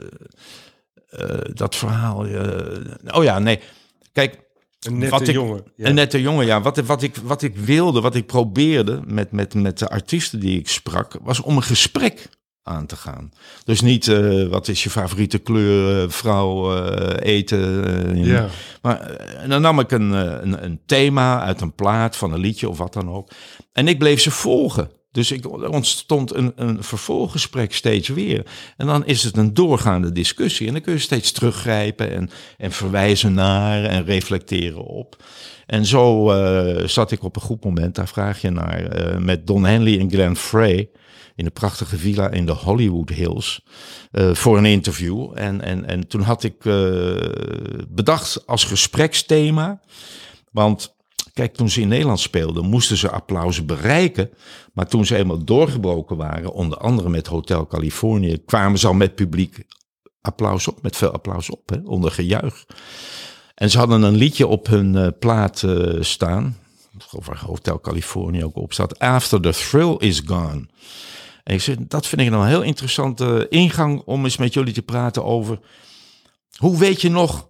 eh, dat verhaal. oh ja, nee. Kijk, Een nette wat ik, jongen. Ja. Een nette jongen, ja. Wat, wat, ik, wat ik wilde, wat ik probeerde met, met, met de artiesten die ik sprak, was om een gesprek aan te gaan. Dus niet eh, wat is je favoriete kleur, eh, vrouw, eh, eten. Ja. Maar dan nam ik een, een, een thema uit een plaat van een liedje of wat dan ook. En ik bleef ze volgen. Dus ik, er ontstond een, een vervolggesprek steeds weer. En dan is het een doorgaande discussie. En dan kun je steeds teruggrijpen en, en verwijzen naar en reflecteren op. En zo zat ik op een goed moment, daar vraag je naar, met Don Henley en Glenn Frey in een prachtige villa in de Hollywood Hills eh, voor een interview. En, en, en toen had ik eh, bedacht als gespreksthema, want kijk, toen ze in Nederland speelden, moesten ze applaus bereiken. Maar toen ze eenmaal doorgebroken waren, onder andere met Hotel Californië, kwamen ze al met publiek applaus op, met veel applaus op, hè, onder gejuich. En ze hadden een liedje op hun eh, plaat staan, over Hotel Californië ook op staat, After the Thrill is Gone. En ik zeg, dat vind ik een heel interessante ingang om eens met jullie te praten over hoe weet je nog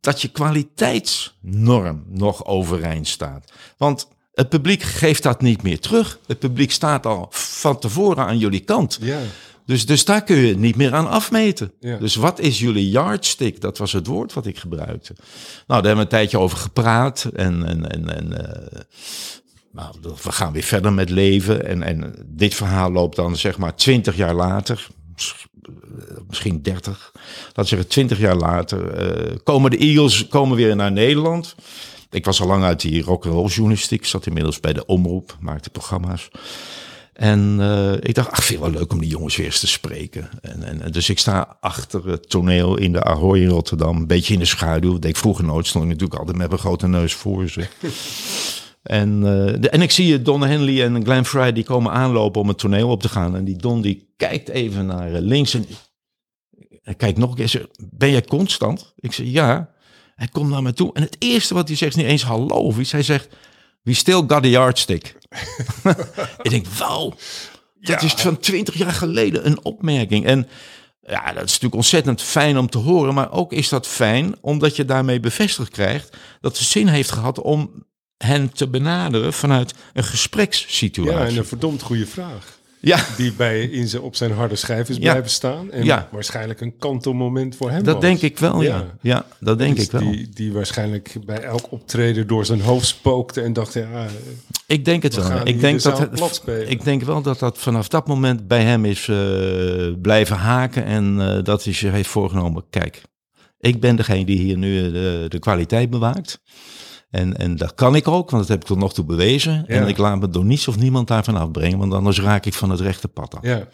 dat je kwaliteitsnorm nog overeind staat. Want het publiek geeft dat niet meer terug. Het publiek staat al van tevoren aan jullie kant. Ja. Dus, dus daar kun je niet meer aan afmeten. Ja. Dus wat is jullie yardstick? Dat was het woord wat ik gebruikte. Nou, daar hebben we een tijdje over gepraat. En, en, en, en eh, nou, we gaan weer verder met leven. En, en dit verhaal loopt dan zeg maar twintig jaar later. Misschien 30. Laten we zeggen 20 jaar later. eh, komen de Eagles komen weer naar Nederland. Ik was al lang uit die rock'n'roll journalistiek. Zat inmiddels bij de Omroep. Maakte programma's. En eh, ik dacht, ach, vind wel leuk om die jongens weer eens te spreken. En, en, dus ik sta achter het toneel in de Ahoy in Rotterdam. Een beetje in de schaduw. Dat ik vroeger nooit. Stond ik natuurlijk altijd met mijn grote neus voor ze. En, eh, de- en ik zie Don Henley en Glenn Fry die komen aanlopen om het toneel op te gaan. En die Don die kijkt even naar eh, links en hij kijkt nog een keer. Ben jij constant? Ik zeg, ja. Hij komt naar me toe. En het eerste wat hij zegt is niet eens hallo of iets. Hij zegt, we still got the yardstick. [LAUGHS] ik denk, wauw. Dat Ja. is van twintig jaar geleden een opmerking. En ja, dat is natuurlijk ontzettend fijn om te horen. Maar ook is dat fijn omdat je daarmee bevestigd krijgt dat het zin heeft gehad om hen te benaderen vanuit een gesprekssituatie. ja, en een verdomd goede vraag. Ja, Die bij in zijn, op zijn harde schijf is Ja. blijven staan. En Ja. waarschijnlijk een kantelmoment voor hem dat was. denk ik wel, ja. Ja. Ja, dat denk Dus ik wel. Die, die waarschijnlijk bij elk optreden door zijn hoofd spookte en dacht, ja, Ik denk het We wel. Ik denk, de dat het, ik denk wel dat dat vanaf dat moment bij hem is eh, blijven haken. En eh, dat hij zich heeft voorgenomen. Kijk, ik ben degene die hier nu eh, de, de kwaliteit bewaakt. En, en dat kan ik ook, want dat heb ik tot nog toe bewezen. En ik laat me door niets of niemand daarvan afbrengen. Want anders raak ik van het rechte pad af. ja.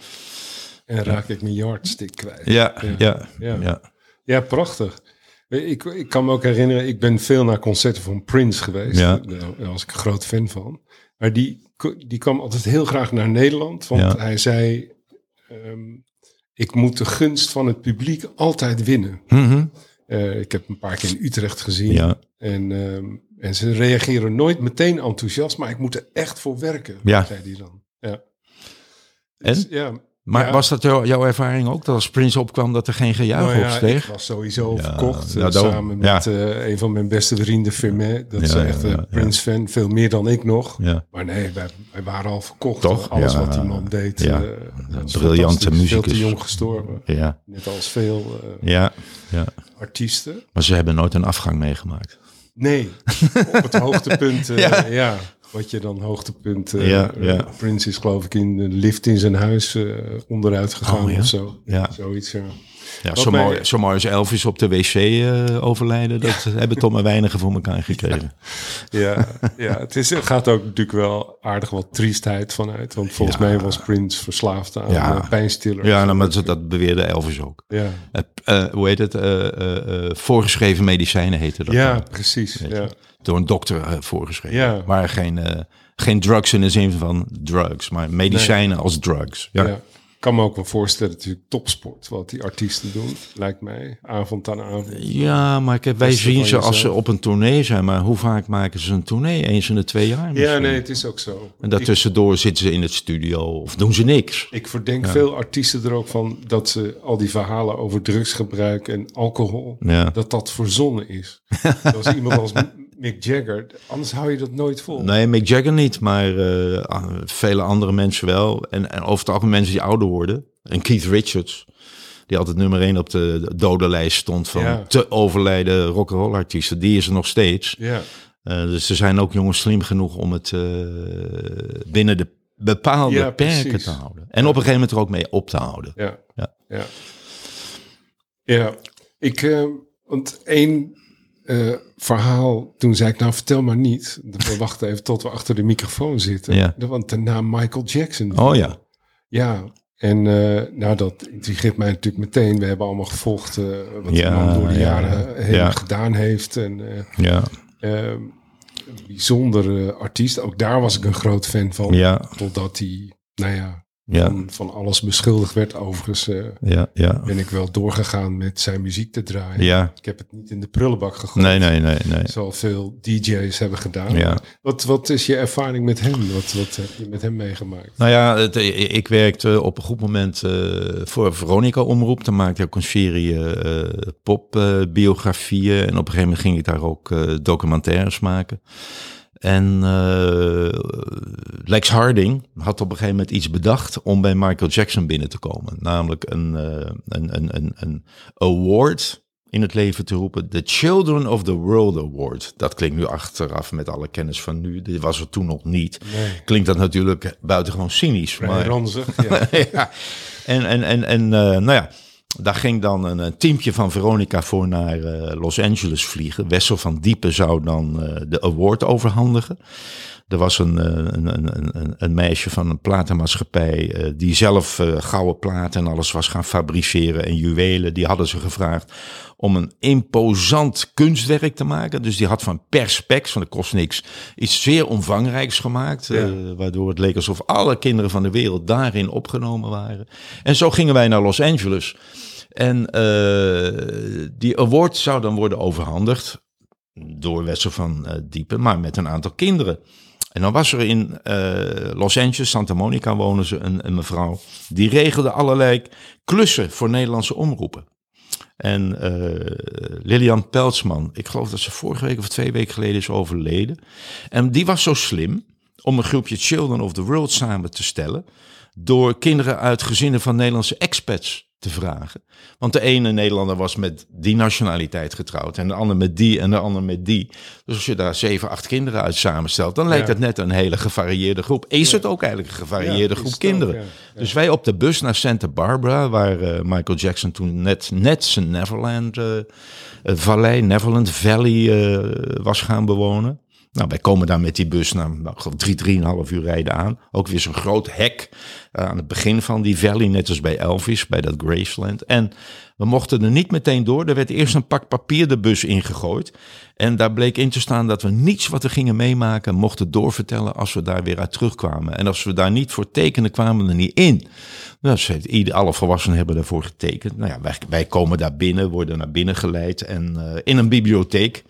En raak ik mijn yardstick kwijt. Ja, ja, Ja. ja. Ja, prachtig. Ik, ik kan me ook herinneren, ik ben veel naar concerten van Prince geweest. Ja. Daar was ik een groot fan van. Maar die, die kwam altijd heel graag naar Nederland. Want Ja. hij zei, ehm, ik moet de gunst van het publiek altijd winnen. Mhm. Eh, ik heb een paar keer in Utrecht gezien. Ja. En, ehm, en ze reageren nooit meteen enthousiast, maar ik moet er echt voor werken, Ja. zei hij dan. Ja. En? Dus, ja, Maar ja. was dat jou- jouw ervaring ook? Dat als Prince opkwam dat er geen gejuich Nou ja, opsteeg? ik was sowieso verkocht. ja, eh, samen Ja. met eh, een van mijn beste vrienden, Firmet. Dat is echt een ja, Prince-fan. Veel meer dan ik nog. Ja. Maar nee, wij, wij waren al verkocht. Toch? Alles wat die man deed. Ja. eh, briljante fantastisch. Veel te jong gestorven. Ja, Net als veel ja, ja. artiesten. Maar ze hebben nooit een afgang meegemaakt. Nee, op het hoogtepunt. [LAUGHS] eh, Ja. ja. wat je dan hoogtepunt. eh Ja, ja. Prince is geloof ik in de lift in zijn huis onderuit gegaan Oh, ja? of zo. Ja. Zoiets, ja. Ja, zo, mij- mooi, zo mooi als Elvis op de wc eh, overlijden, dat [LAUGHS] hebben toch maar weinigen voor elkaar gekregen. Ja, ja het, is, het gaat ook natuurlijk wel aardig wat triestheid vanuit. Want volgens mij was Prince verslaafd aan Ja. eh, pijnstillers. Ja, nou, maar dat, dat beweerde Elvis ook. ja. Eh, hoe heet het? Voorgeschreven medicijnen heette dat. ja dan. precies. Ja. Door een dokter voorgeschreven. Ja. Maar geen, geen drugs in de zin van drugs, maar medicijnen als drugs. Ja. Ja. Ik kan me ook wel voorstellen, natuurlijk topsport, wat die artiesten doen, lijkt mij, avond aan avond. Ja, maar ik heb, wij zien ze als ze op een tournee zijn, maar hoe vaak maken ze een tournee? Eens in de twee jaar Ja, misschien. nee, het is ook zo. En daartussendoor zitten ze in het studio of doen ze niks. Ik verdenk veel artiesten er ook van dat ze al die verhalen over drugsgebruik en alcohol, Ja. dat dat verzonnen is. [LAUGHS] Als iemand als Mick Jagger, anders hou je dat nooit vol. Nee, Mick Jagger niet, maar eh, vele andere mensen wel. En, en over het algemeen mensen die ouder worden. En Keith Richards, die altijd nummer 1 op de dodenlijst stond van Ja. te overlijden rock'n'roll artiesten. Die is er nog steeds. Ja, Eh, dus er zijn ook jongens slim genoeg om het eh, binnen de bepaalde Ja, perken precies. te houden. En op een gegeven moment er ook mee op te houden. ja, Ja. ja. Ik, want één eh, verhaal, toen zei ik, nou vertel maar niet. We [LAUGHS] wachten even tot we achter de microfoon zitten. Ja. Want de naam Michael Jackson. Oh ja. Ja, en eh, nou dat intrigeert mij natuurlijk meteen. We hebben allemaal gevolgd eh, wat Ja, de man door de ja, jaren heen gedaan heeft. En Ja, eh, een bijzondere artiest. Ook daar was ik een groot fan van. ja, Totdat hij, nou ja, ja, van, van alles beschuldigd werd. Overigens eh, ja, ja. ben ik wel doorgegaan met zijn muziek te draaien. Ja, Ik heb het niet in de prullenbak gegooid. nee, nee, nee, nee. Zoals veel DJ's hebben gedaan. Ja. Wat, wat is je ervaring met hem? Wat, wat heb je met hem meegemaakt? Nou ja, het, ik werkte op een goed moment eh, voor Veronica Omroep. Dan maakte ik ook een serie eh popbiografieën. en op een gegeven moment ging ik daar ook eh, documentaires maken. En eh, Lex Harding had op een gegeven moment iets bedacht om bij Michael Jackson binnen te komen. Namelijk een, eh, een, een, een, een award in het leven te roepen. The Children of the World Award. Dat klinkt nu achteraf met alle kennis van nu. Dit was er toen nog niet Nee. klinkt dat natuurlijk buitengewoon cynisch. Maar, ranzig. [LAUGHS] Ja. ja. En, en, en, en eh, nou ja, daar ging dan een, een teampje van Veronica voor naar eh, Los Angeles vliegen. Wessel van Diepen zou dan eh, de award overhandigen. Er was een, eh, een, een, een, een meisje van een platenmaatschappij eh, die zelf eh, gouden platen en alles was gaan fabriceren en juwelen. Die hadden ze gevraagd om een imposant kunstwerk te maken. Dus die had van perspex, van de kost niks, iets zeer omvangrijks gemaakt. waardoor het leek alsof alle kinderen van de wereld daarin opgenomen waren. En zo gingen wij naar Los Angeles. En die award zou dan worden overhandigd door Wessel van Diepen, maar met een aantal kinderen. En dan was er in eh, Los Angeles, Santa Monica wonen ze, een, mevrouw. Die regelde allerlei klussen voor Nederlandse omroepen. En eh, Lilian Peltzman, ik geloof dat ze vorige week of twee weken geleden is overleden. En die was zo slim om een groepje Children of the World samen te stellen. Door kinderen uit gezinnen van Nederlandse expats te vragen. Want de ene Nederlander was met die nationaliteit getrouwd. En de ander met die en de ander met die. Dus als je daar zeven, acht kinderen uit samenstelt. Dan lijkt Ja. het net een hele gevarieerde groep. Is het ook eigenlijk een gevarieerde Ja, groep ook, kinderen. Dus wij op de bus naar Santa Barbara, waar eh, Michael Jackson toen net, net zijn Neverland eh, eh, Vallei, Neverland Valley was gaan bewonen. Nou, wij komen daar met die bus na nou, drie, drieënhalf uur rijden aan. Ook weer zo'n groot hek eh, aan het begin van die valley, net als bij Elvis, bij dat Graceland. En we mochten er niet meteen door. Er werd eerst een pak papier de bus ingegooid. En daar bleek in te staan dat we niets wat we gingen meemaken mochten doorvertellen als we daar weer uit terugkwamen. En als we daar niet voor tekenen, kwamen we er niet in. Nou, ieder, alle volwassenen hebben daarvoor getekend. Nou ja, wij, wij komen daar binnen, worden naar binnen geleid en eh, in een bibliotheek.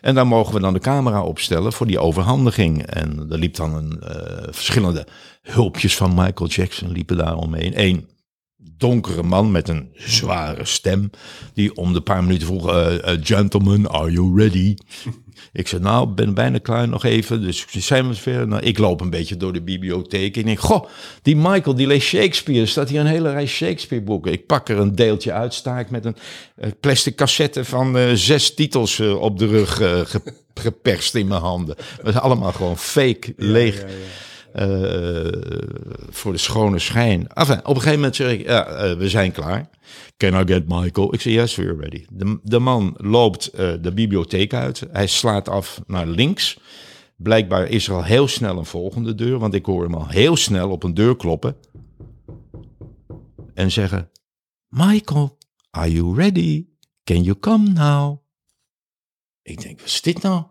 En daar mogen we dan de camera opstellen voor die overhandiging. En er liep dan een, eh, verschillende hulpjes van Michael Jackson liepen daar omheen. Eén donkere man met een zware stem. Die om de paar minuten vroeg: eh, Gentlemen, are you ready? [LAUGHS] ik zei: Nou, ben bijna klaar nog even. Dus zei me verder. Nou, ik loop een beetje door de bibliotheek. En ik denk: Goh, die Michael die leest Shakespeare. Er staat hier een hele rij Shakespeare-boeken. Ik pak er een deeltje uit. Sta ik met een eh, plastic cassette van zes titels op de rug ge- geperst in mijn handen. Dat is allemaal gewoon fake, leeg. Ja, ja. Voor de schone schijn. Enfin, op een gegeven moment zeg ik, ja, eh, we zijn klaar. Can I get Michael? Ik zeg, yes, we're ready. De, de man loopt eh, de bibliotheek uit. Hij slaat af naar links. Blijkbaar is er al heel snel een volgende deur, want ik hoor hem al heel snel op een deur kloppen. En zeggen, Michael, are you ready? Can you come now? Ik denk, wat is dit nou?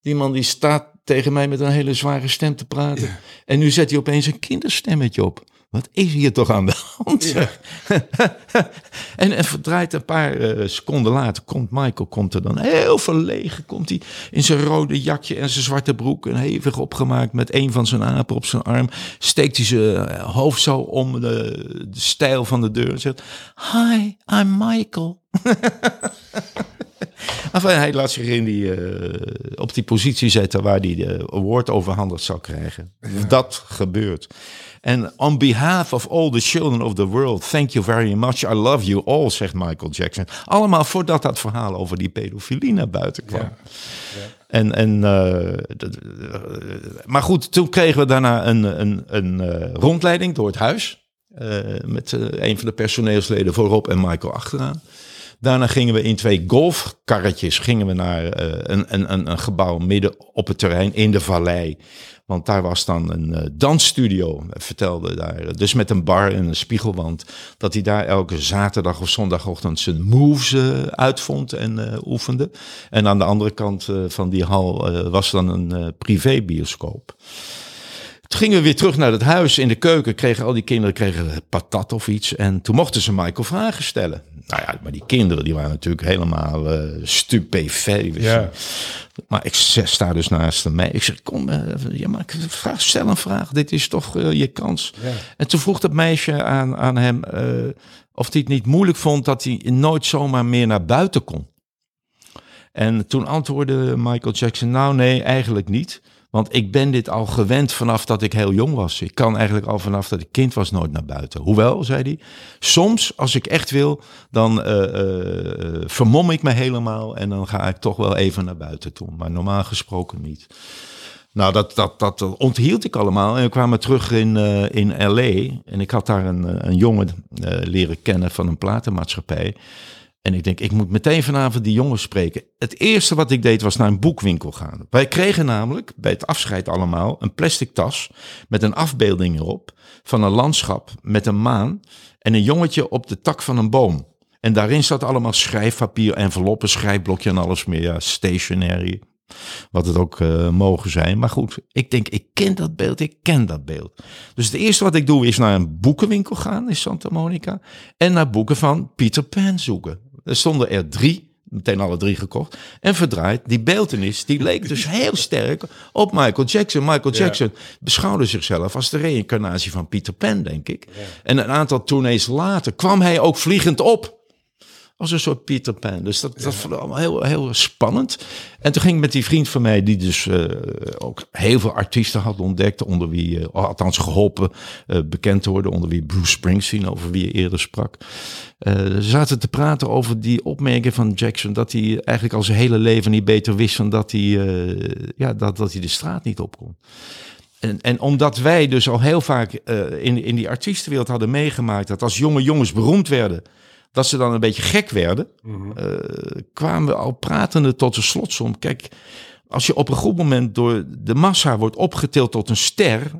Die man die staat tegen mij met een hele zware stem te praten. En nu zet hij opeens een kinderstemmetje op. Wat is hier toch aan de hand? [LAUGHS] en, en verdraait een paar eh, seconden later komt Michael komt er dan heel verlegen. Komt hij in zijn rode jakje en zijn zwarte broek. En hevig opgemaakt met een van zijn apen op zijn arm. Steekt hij zijn eh, hoofd zo om de, de stijl van de deur. En zegt, hi, I'm Michael. [LAUGHS] enfin, hij laat zich in die, uh, op die positie zetten waar hij de award overhandigd zou krijgen. Dat gebeurt. En on behalf of all the children of the world, thank you very much. I love you all, zegt Michael Jackson. Allemaal voordat dat verhaal over die pedofilie naar buiten kwam. Ja. Ja. En, en, uh, maar goed, toen kregen we daarna een, een, een uh, rondleiding door het huis. Uh, met een van de personeelsleden voorop en Michael achteraan. Daarna gingen we in twee golfkarretjes gingen we naar een, een, een gebouw midden op het terrein in de vallei. Want daar was dan een uh, dansstudio, vertelde daar. Dus met een bar en een spiegelwand. Dat hij daar elke zaterdag of zondagochtend zijn moves uh, uitvond en oefende. En aan de andere kant van die hal was dan een privébioscoop. Toen gingen we weer terug naar het huis. In de keuken kregen al die kinderen kregen patat of iets. En toen mochten ze Michael vragen stellen. Nou ja, maar die kinderen die waren natuurlijk helemaal uh. Ja. Maar ik sta dus naast mij. Ik zeg, kom, uh, ja, maar vraag, stel een vraag. Dit is toch uh, je kans. Ja. En toen vroeg dat meisje aan, aan hem of hij het niet moeilijk vond dat hij nooit zomaar meer naar buiten kon. En toen antwoordde Michael Jackson, nou nee, eigenlijk niet. Want ik ben dit al gewend vanaf dat ik heel jong was. Ik kan eigenlijk al vanaf dat ik kind was nooit naar buiten. Hoewel, zei hij, soms als ik echt wil, dan uh, uh, vermom ik me helemaal en dan ga ik toch wel even naar buiten toe. Maar normaal gesproken niet. Nou, dat, dat, dat onthield ik allemaal. En we kwamen terug in, in L.A. En ik had daar een, een jongen leren kennen van een platenmaatschappij. En ik denk, ik moet meteen vanavond die jongens spreken. Het eerste wat ik deed was naar een boekwinkel gaan. Wij kregen namelijk bij het afscheid allemaal een plastic tas met een afbeelding erop van een landschap met een maan en een jongetje op de tak van een boom. En daarin zat allemaal schrijfpapier, enveloppen, schrijfblokje en alles meer. Ja, wat het ook uh, mogen zijn. Maar goed, ik denk, ik ken dat beeld, ik ken dat beeld. Dus het eerste wat ik doe is naar een boekenwinkel gaan in Santa Monica. En naar boeken van Peter Pan zoeken. Er stonden er drie, meteen alle drie gekocht. En verdraaid, die beeldenis, die leek dus [LAUGHS] heel sterk op Michael Jackson. Michael Jackson beschouwde zichzelf als de reïncarnatie van Peter Pan, denk ik. En een aantal tournees later kwam hij ook vliegend op als een soort Peter Pan. Dus dat, dat vond ik allemaal heel, heel spannend. En toen ging ik met die vriend van mij, die dus uh, ook heel veel artiesten had ontdekt, onder wie, uh, althans geholpen, uh, bekend te worden, onder wie Bruce Springsteen, over wie je eerder sprak. ze zaten te praten over die opmerking van Jackson, dat hij eigenlijk al zijn hele leven niet beter wist dan dat hij, ja, dat, dat hij de straat niet op kon. En, en, omdat wij dus al heel vaak in, in die artiestenwereld hadden meegemaakt dat als jonge jongens beroemd werden, dat ze dan een beetje gek werden, mm kwamen we al pratende tot de slotsom. Kijk, als je op een goed moment door de massa wordt opgetild tot een ster,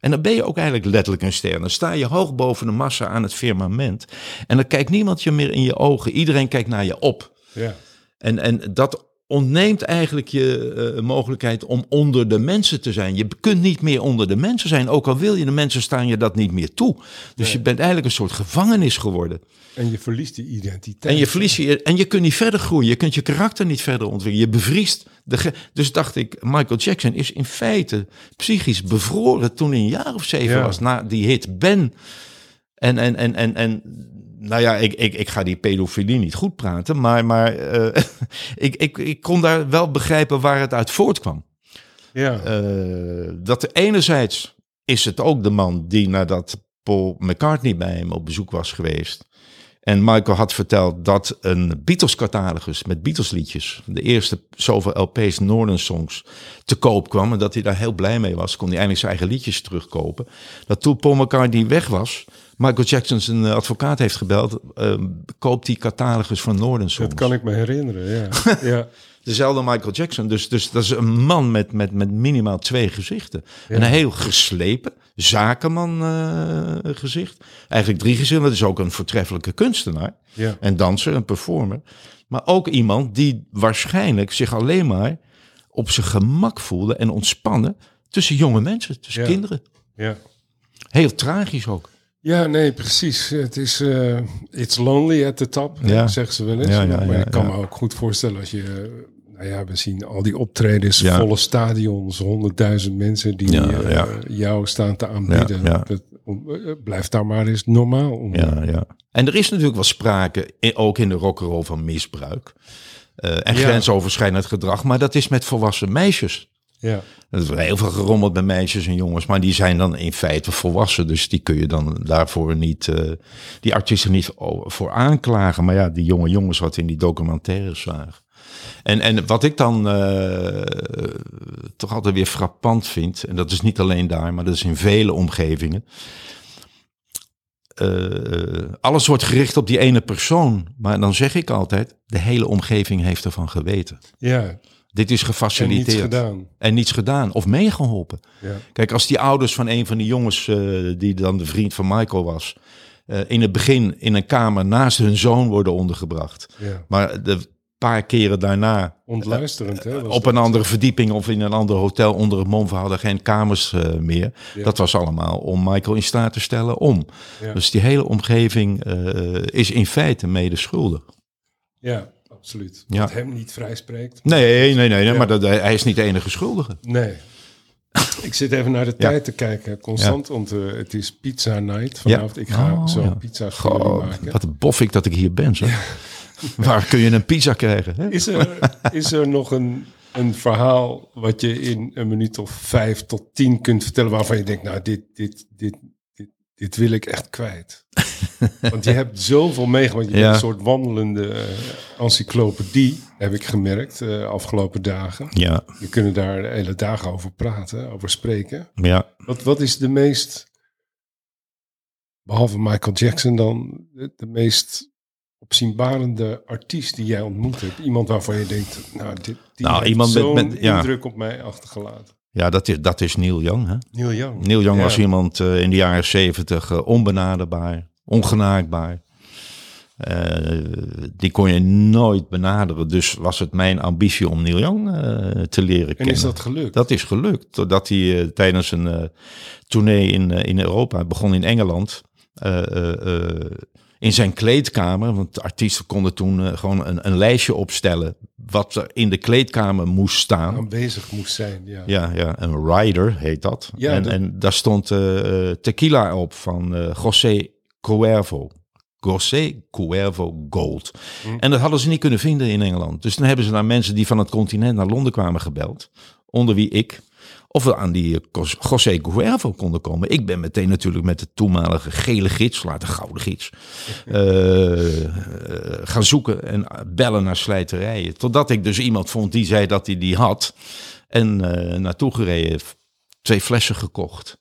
en dan ben je ook eigenlijk letterlijk een ster. Dan sta je hoog boven de massa aan het firmament. En dan kijkt niemand je meer in je ogen. Iedereen kijkt naar je op. Ja. En, en dat ontneemt eigenlijk je uh, mogelijkheid om onder de mensen te zijn. Je kunt niet meer onder de mensen zijn, ook al wil je de mensen staan je dat niet meer toe. Dus je bent eigenlijk een soort gevangenis geworden. En je verliest die identiteit. En je verliest je, en je kunt niet verder groeien. Je kunt je karakter niet verder ontwikkelen. Je bevriest. De dus dacht ik, Michael Jackson is in feite psychisch bevroren toen hij een jaar of zeven was na die hit Ben. En, en, en, en, en nou ja, ik, ik, ik ga die pedofilie niet goed praten, maar, maar uh, [LAUGHS] ik, ik, ik kon daar wel begrijpen waar het uit voortkwam. Ja. Uh, dat enerzijds is het ook de man die nadat Paul McCartney bij hem op bezoek was geweest. En Michael had verteld dat een Beatles-catalogus met Beatles-liedjes, de eerste zoveel LP's Northern Songs, te koop kwam. En dat hij daar heel blij mee was. Kon hij eindelijk zijn eigen liedjes terugkopen. Dat toen Paul McCartney weg was, Michael Jackson zijn eh, advocaat heeft gebeld. Uh, koopt die catalogus van Northern Songs. Dat kan ik me herinneren, ja. [LAUGHS] ja. Dezelfde Michael Jackson. Dus, dus dat is een man met, met, met minimaal twee gezichten. Een heel geslepen, zakenman uh, gezicht. Eigenlijk drie gezichten. Dat is ook een voortreffelijke kunstenaar. Ja. En danser, een performer. Maar ook iemand die waarschijnlijk zich alleen maar op zijn gemak voelde en ontspannen tussen jonge mensen, tussen kinderen. Ja. Heel tragisch ook. Ja, nee, precies. Het is uh, it's lonely at the top, ja. zeggen ze wel eens. Ja, ja, maar ik kan me ook goed voorstellen als je nou ja, we zien al die optredens, volle stadions, honderdduizend mensen die uh, jou staan te aanbieden. Het, uh, blijft daar maar eens normaal om. Ja, ja. En er is natuurlijk wel sprake, ook in de rock'n'roll, van misbruik. eh, en Ja. grensoverschrijdend gedrag. Maar dat is met volwassen meisjes. Ja. Er is heel veel gerommeld bij meisjes en jongens, maar die zijn dan in feite volwassen. Dus die kun je dan daarvoor niet, eh, die artiesten niet voor aanklagen. Maar ja, die jonge jongens wat in die documentaires zagen. En, en wat ik dan eh, toch altijd weer frappant vind, en dat is niet alleen daar, maar dat is in vele omgevingen. Eh, alles wordt gericht op die ene persoon. Maar dan zeg ik altijd, de hele omgeving heeft ervan geweten. Ja. Dit is En gefaciliteerd. niets gedaan. En niets gedaan of meegeholpen. Ja. Kijk, als die ouders van een van die jongens, eh, die dan de vriend van Michael was, eh, in het begin in een kamer naast hun zoon worden ondergebracht. ja. Maar de paar keren daarna Ontluisterend, hè? op dat. een andere verdieping of in een ander hotel onder het mom, we hadden geen kamers eh, meer. Ja. Dat was allemaal om Michael in staat te stellen om. Ja. Dus die hele omgeving eh, is in feite mede schuldig. Ja, absoluut. Ja. Wat hem niet vrijspreekt. Nee, nee, nee, nee Ja. maar dat, hij is niet de enige schuldige. Nee. Ik zit even naar de Ja. tijd te kijken, constant, want eh, het is pizza night vanavond. Ik ga Oh, zo ja. Goh, maken. wat bof ik dat ik hier ben. Zo. [LAUGHS] Waar kun je een pizza krijgen? Hè? Is er, is er nog een, een verhaal wat je in een minuut of vijf tot tien kunt vertellen waarvan je denkt, nou, dit, dit, dit, dit, dit wil ik echt kwijt. [LAUGHS] Want je hebt zoveel meegemaakt. Je Ja. bent een soort wandelende eh, encyclopedie, heb ik gemerkt, de afgelopen dagen. Ja, We kunnen daar hele dagen over praten, over spreken. ja. Wat, wat is de meest, behalve Michael Jackson dan, de, de meest opzienbarende artiest die jij ontmoet hebt? Iemand waarvan je denkt, nou, dit, die Nou, heeft iemand zo'n met- ja. indruk op mij achtergelaten. ja dat, is, dat is Neil Young. Hè? Neil Young. Neil Young Ja. was iemand eh, in de jaren zeventig eh, onbenaderbaar, ongenaakbaar. Eh, die kon je nooit benaderen. Dus was het mijn ambitie om Neil Young te leren En kennen. is dat gelukt? Dat is gelukt. Doordat hij tijdens een tournee in, in Europa, begon in Engeland, in zijn kleedkamer, want de artiesten konden toen eh, gewoon een, een lijstje opstellen wat er in de kleedkamer moest staan. aanwezig moest zijn, ja. Ja, ja, een rider heet dat. Ja, en, en daar stond eh, eh, tequila op van eh José Cuervo. José Cuervo Gold. Hm. En dat hadden ze niet kunnen vinden in Engeland. Dus dan hebben ze naar mensen die van het continent naar Londen kwamen gebeld. Onder wie ik. Of we aan die eh, Jos- José Cuervo konden komen. Ik ben meteen natuurlijk met de toenmalige gele gids, later gouden gids, eh, eh, gaan zoeken en bellen naar slijterijen. Totdat ik dus iemand vond die zei dat hij die had. En naartoe gereden, twee flessen gekocht.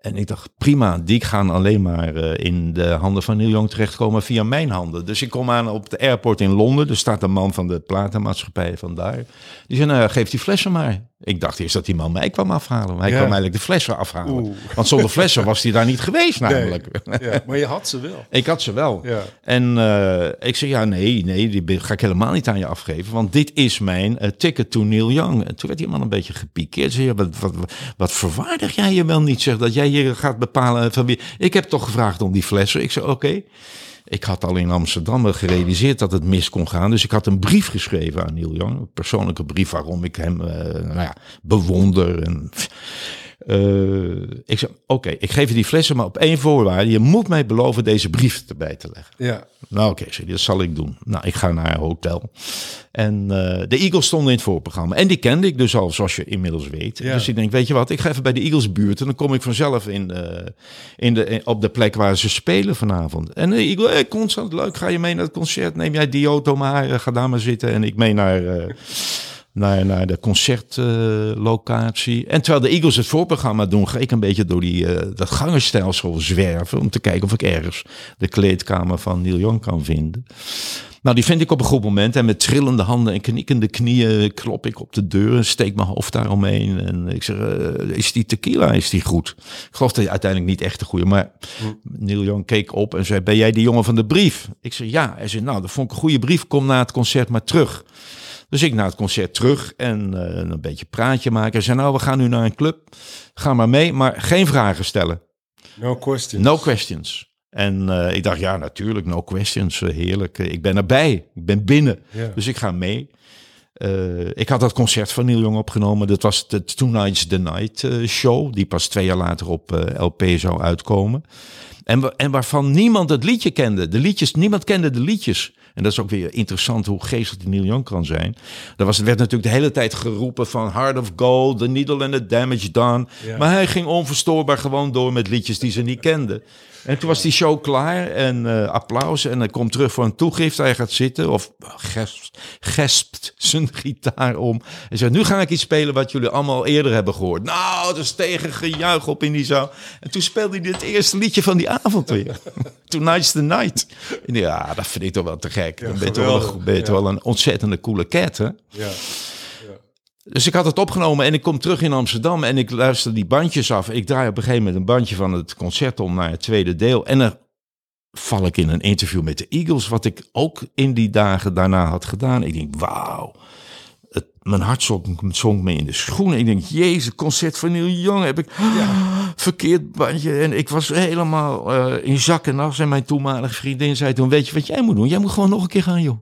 En ik dacht, prima, die gaan alleen maar in de handen van Neil Young terechtkomen via mijn handen. Dus ik kom aan op de airport in Londen. Er staat een man van de platenmaatschappij vandaar. Die zei, nou, geef die flessen maar. Ik dacht eerst dat die man mij kwam afhalen. Maar hij Ja. kwam eigenlijk de flessen afhalen. Oeh. Want zonder flessen was hij daar niet geweest namelijk. Ja, maar je had ze wel. [LAUGHS] Ik had ze wel. Ja. En eh, ik zei, ja, nee, nee, die ga ik helemaal niet aan je afgeven. Want dit is mijn eh, ticket to Neil Young. En toen werd die man een beetje gepikeerd. Zei, ja, wat, wat, wat, wat verwaardig jij je wel niet, zeg, dat jij hier gaat bepalen van wie... Ik heb toch gevraagd om die flessen. Ik zei, oké. Ik had al in Amsterdam gerealiseerd dat het mis kon gaan. Dus ik had een brief geschreven aan Neil Young. Een persoonlijke brief waarom ik hem eh, nou ja, bewonder. En, ik zei, oké, ik geef je die flessen, maar op één voorwaarde. Je moet mij beloven deze brief erbij te leggen. Ja. Nou oké, hij, dat zal ik doen. Nou, ik ga naar een hotel. En eh, de Eagles stonden in het voorprogramma. En die kende ik dus al, zoals je inmiddels weet. Ja. Dus ik denk, weet je wat, ik ga even bij de Eagles buurt. En dan kom ik vanzelf in, in de, in- op de plek waar ze spelen vanavond. En de Eagles, hey, constant leuk, ga je mee naar het concert? Neem jij die auto maar, eh, ga daar maar zitten. En ik mee naar... naar, de concertlocatie. en terwijl de Eagles het voorprogramma doen, ga ik een beetje door die, eh, dat gangenstelsel zwerven. Om te kijken of ik ergens de kleedkamer van Neil Young kan vinden. Nou, die vind ik op een goed moment. En met trillende handen en knikkende knieën klop ik op de deur. Steek mijn hoofd daaromheen. En ik zeg, eh, is die tequila, is die goed? Ik geloof dat hij uiteindelijk niet echt de goede. Maar Neil Young keek op en zei, ben jij die jongen van de brief? Ik zei, ja. Hij zei, nou, dat vond ik een goede brief. Kom na het concert maar terug. Dus ik naar het concert terug en eh, een beetje praatje maken. Zei, nou, we gaan nu naar een club. Ga maar mee, maar geen vragen stellen. No question. No questions. En eh, ik dacht, ja, natuurlijk, no questions. eh, heerlijk. Ik ben erbij. Ik ben binnen. Dus ik ga mee. Ik had dat concert van Neil Young opgenomen. Dat was de Tonight's the Night show. Die pas twee jaar later op LP zou uitkomen. En, en waarvan niemand het liedje kende. De liedjes, niemand kende de liedjes. En dat is ook weer interessant hoe geestig die Neil Young kan zijn. Er was, werd natuurlijk de hele tijd geroepen van Heart of Gold, The Needle and the Damage Done. Ja. Maar hij ging onverstoorbaar gewoon door met liedjes die ze niet kenden. En toen was die show klaar en eh, applaus. En hij komt terug voor een toegift. Hij gaat zitten of gespt, gespt zijn [LAUGHS] gitaar om. En zegt, nu ga ik iets spelen wat jullie allemaal eerder hebben gehoord. Nou, is tegen gejuich op in die zaal. En toen speelde hij het eerste liedje van die avond weer. [LAUGHS] Tonight's the night. En ja, dat vind ik toch wel te gek. Dan ben je toch ben je Ja. wel een ontzettende coole cat, hè? Ja. Dus ik had het opgenomen en ik kom terug in Amsterdam en ik luister die bandjes af. Ik draai op een gegeven moment een bandje van het concert om naar het tweede deel. En dan val ik in een interview met de Eagles, wat ik ook in die dagen daarna had gedaan. Ik denk, wauw. Het, mijn hart zonk, zonk me in de schoenen. Ik denk, jezus, concert van Neil Young heb ik verkeerd bandje. En ik was helemaal eh, in zak en as. En mijn toenmalige vriendin zei toen, weet je wat jij moet doen? Jij moet gewoon nog een keer gaan, joh.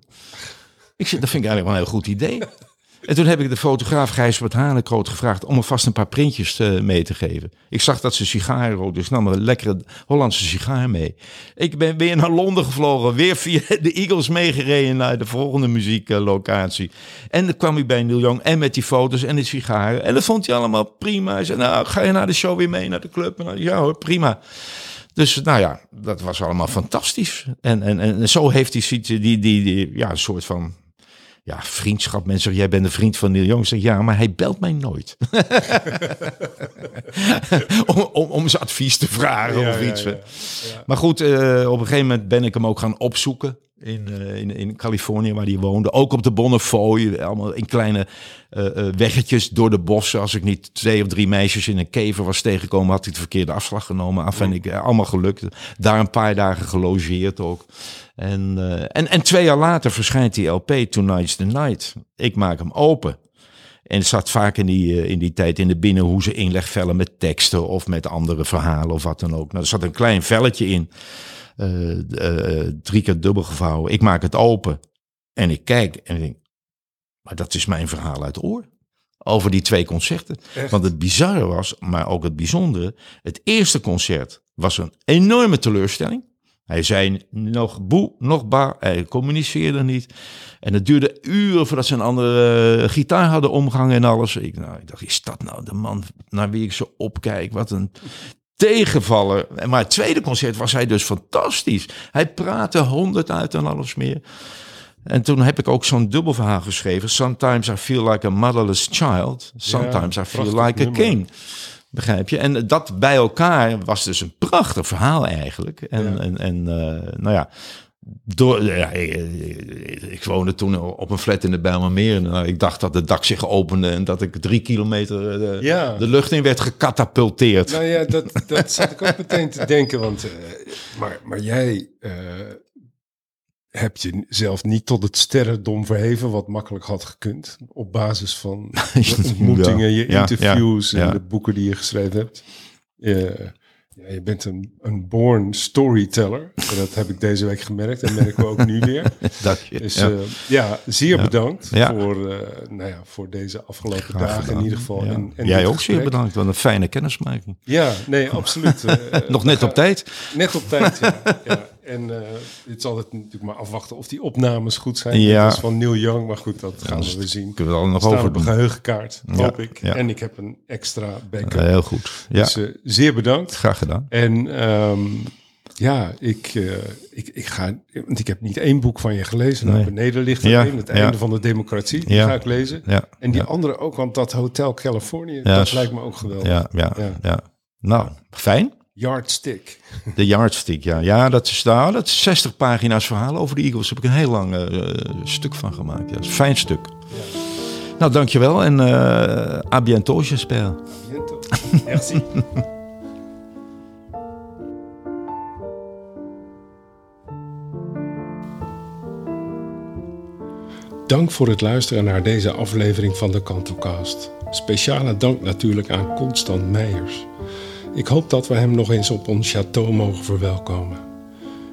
Ik zei, dat vind ik eigenlijk wel een heel goed idee. En toen heb ik de fotograaf Gijsbert Hanekroot gevraagd om alvast een paar printjes eh, mee te geven. Ik zag dat ze sigaren dus nam een lekkere Hollandse sigaar mee. Ik ben weer naar Londen gevlogen, weer via de Eagles meegereden naar de volgende muzieklocatie. En dan kwam ik bij Neil Young en met die foto's en de sigaren. En dat vond hij allemaal prima. Hij zei, nou, ga je naar de show weer mee, naar de club? En, ja hoor, prima. Dus nou ja, dat was allemaal fantastisch. En, en, en zo heeft hij ziet die, die, die, ja, een soort van ja, vriendschap. Mensen zeggen, jij bent een vriend van Neil Young. Zeg, ja, maar hij belt mij nooit. [LAUGHS] om, om, om zijn advies te vragen Ja, of iets. ja. Maar goed, eh, op een gegeven moment ben ik hem ook gaan opzoeken. In, eh, in, in Californië, waar hij woonde. Ook op de Bonnefoy. Allemaal in kleine eh, eh, weggetjes door de bossen. Als ik niet twee of drie meisjes in een kever was tegengekomen... had ik de verkeerde afslag genomen. Af en ik, allemaal gelukt. Daar een paar dagen gelogeerd ook. En, en, en twee jaar later verschijnt die LP, Tonight's the Night. Ik maak hem open. En het zat vaak in die, eh, in die tijd in de binnenhoeze inlegvellen met teksten of met andere verhalen of wat dan ook. Nou, er zat een klein velletje in, drie keer dubbel gevouwen. Ik maak het open en ik kijk en ik denk, maar dat is mijn verhaal uit de oor. Over die twee concerten. Echt? Want het bizarre was, maar ook het bijzondere, het eerste concert was een enorme teleurstelling. Hij zei nog boe, nog ba. Hij communiceerde niet. En het duurde uren voordat ze een andere eh, gitaar hadden omgehangen en alles. Ik, nou, ik dacht, is dat nou de man naar wie ik zo opkijk? Wat een tegenvaller. En Maar het tweede concert was hij dus fantastisch. Hij praatte honderd uit en alles meer. En toen heb ik ook zo'n dubbelverhaal geschreven. Sometimes I feel like a motherless child. Sometimes I feel like a king. Begrijp je? En dat bij elkaar was dus een prachtig verhaal eigenlijk. En, Ja. en, en eh, nou ja, door, ja, ik, woonde toen op een flat in de Bijlmermeer. En nou, ik dacht dat het dak zich opende en dat ik drie kilometer eh, de, Ja. de lucht in werd gecatapulteerd. Nou ja, dat, dat zat ik ook meteen te denken. Want, eh, maar, maar jij eh, hebt je zelf niet tot het sterrendom verheven, wat makkelijk had gekund. Op basis van je [LAUGHS] ontmoetingen, je interviews en de boeken die je geschreven hebt. Ja, je bent een, een born storyteller. En dat heb ik deze week gemerkt en merken we ook nu weer. [LAUGHS] Dat je, Dus ja. ja zeer bedankt. Voor, eh, nou ja, voor deze afgelopen Graag dagen in ieder geval. En, en Jij ook zeer bedankt. Wat een fijne kennismaking. Ja, nee, absoluut. [LAUGHS] Eh, Nog net op tijd. Net op tijd, ja. [LAUGHS] En eh het is altijd natuurlijk maar afwachten of die opnames goed zijn. Ja. Dat is van Neil Young, maar goed, dat gaan we weer zien. Kunnen we al nog Staan over op een geheugenkaart, hoop ik. En ik heb een extra backup. Eh, heel goed. Ja, Dus eh, zeer bedankt. graag gedaan. En ehm, ja, ik, eh, ik, ik ga, want ik heb niet één boek van je gelezen. Nou, Nee. beneden ligt er Ja, een, het ja. einde van de democratie. Die Ja. ga ik lezen. En die andere ook, want dat Hotel Californië, dat lijkt me ook geweldig. ja, ja, Ja. ja. Nou, fijn. Yardstick. De Yardstick, ja. Ja, dat is, nou, dat is 60 pagina's verhaal over de Eagles. Daar heb ik een heel lang eh, stuk van gemaakt. Ja, een fijn stuk. Nou, dankjewel en eh à bientôt, j'espère. Bientôt. [LAUGHS] Merci. Dank voor het luisteren naar deze aflevering van de Kantocast. Speciale dank natuurlijk aan Constant Meijers. Ik hoop dat we hem nog eens op ons château mogen verwelkomen.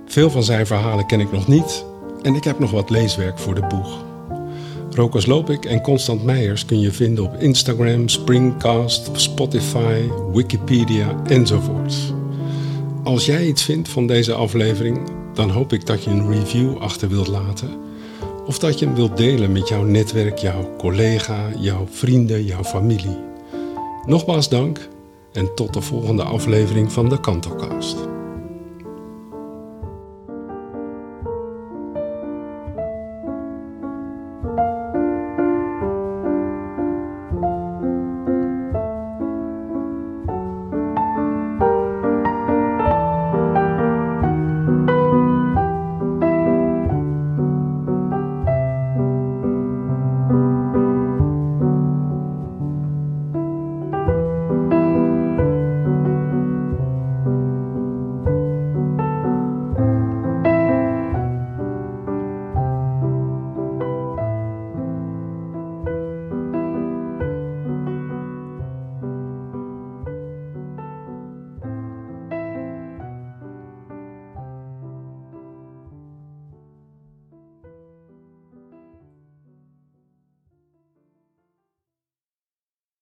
Veel van zijn verhalen ken ik nog niet en ik heb nog wat leeswerk voor de boeg. Rokas Lopik en Constant Meijers kun je vinden op Instagram, Springcast, Spotify, Wikipedia enzovoort. Als jij iets vindt van deze aflevering, dan hoop ik dat je een review achter wilt laten of dat je hem wilt delen met jouw netwerk, jouw collega, jouw vrienden, jouw familie. Nogmaals dank en tot de volgende aflevering van de Kantocast.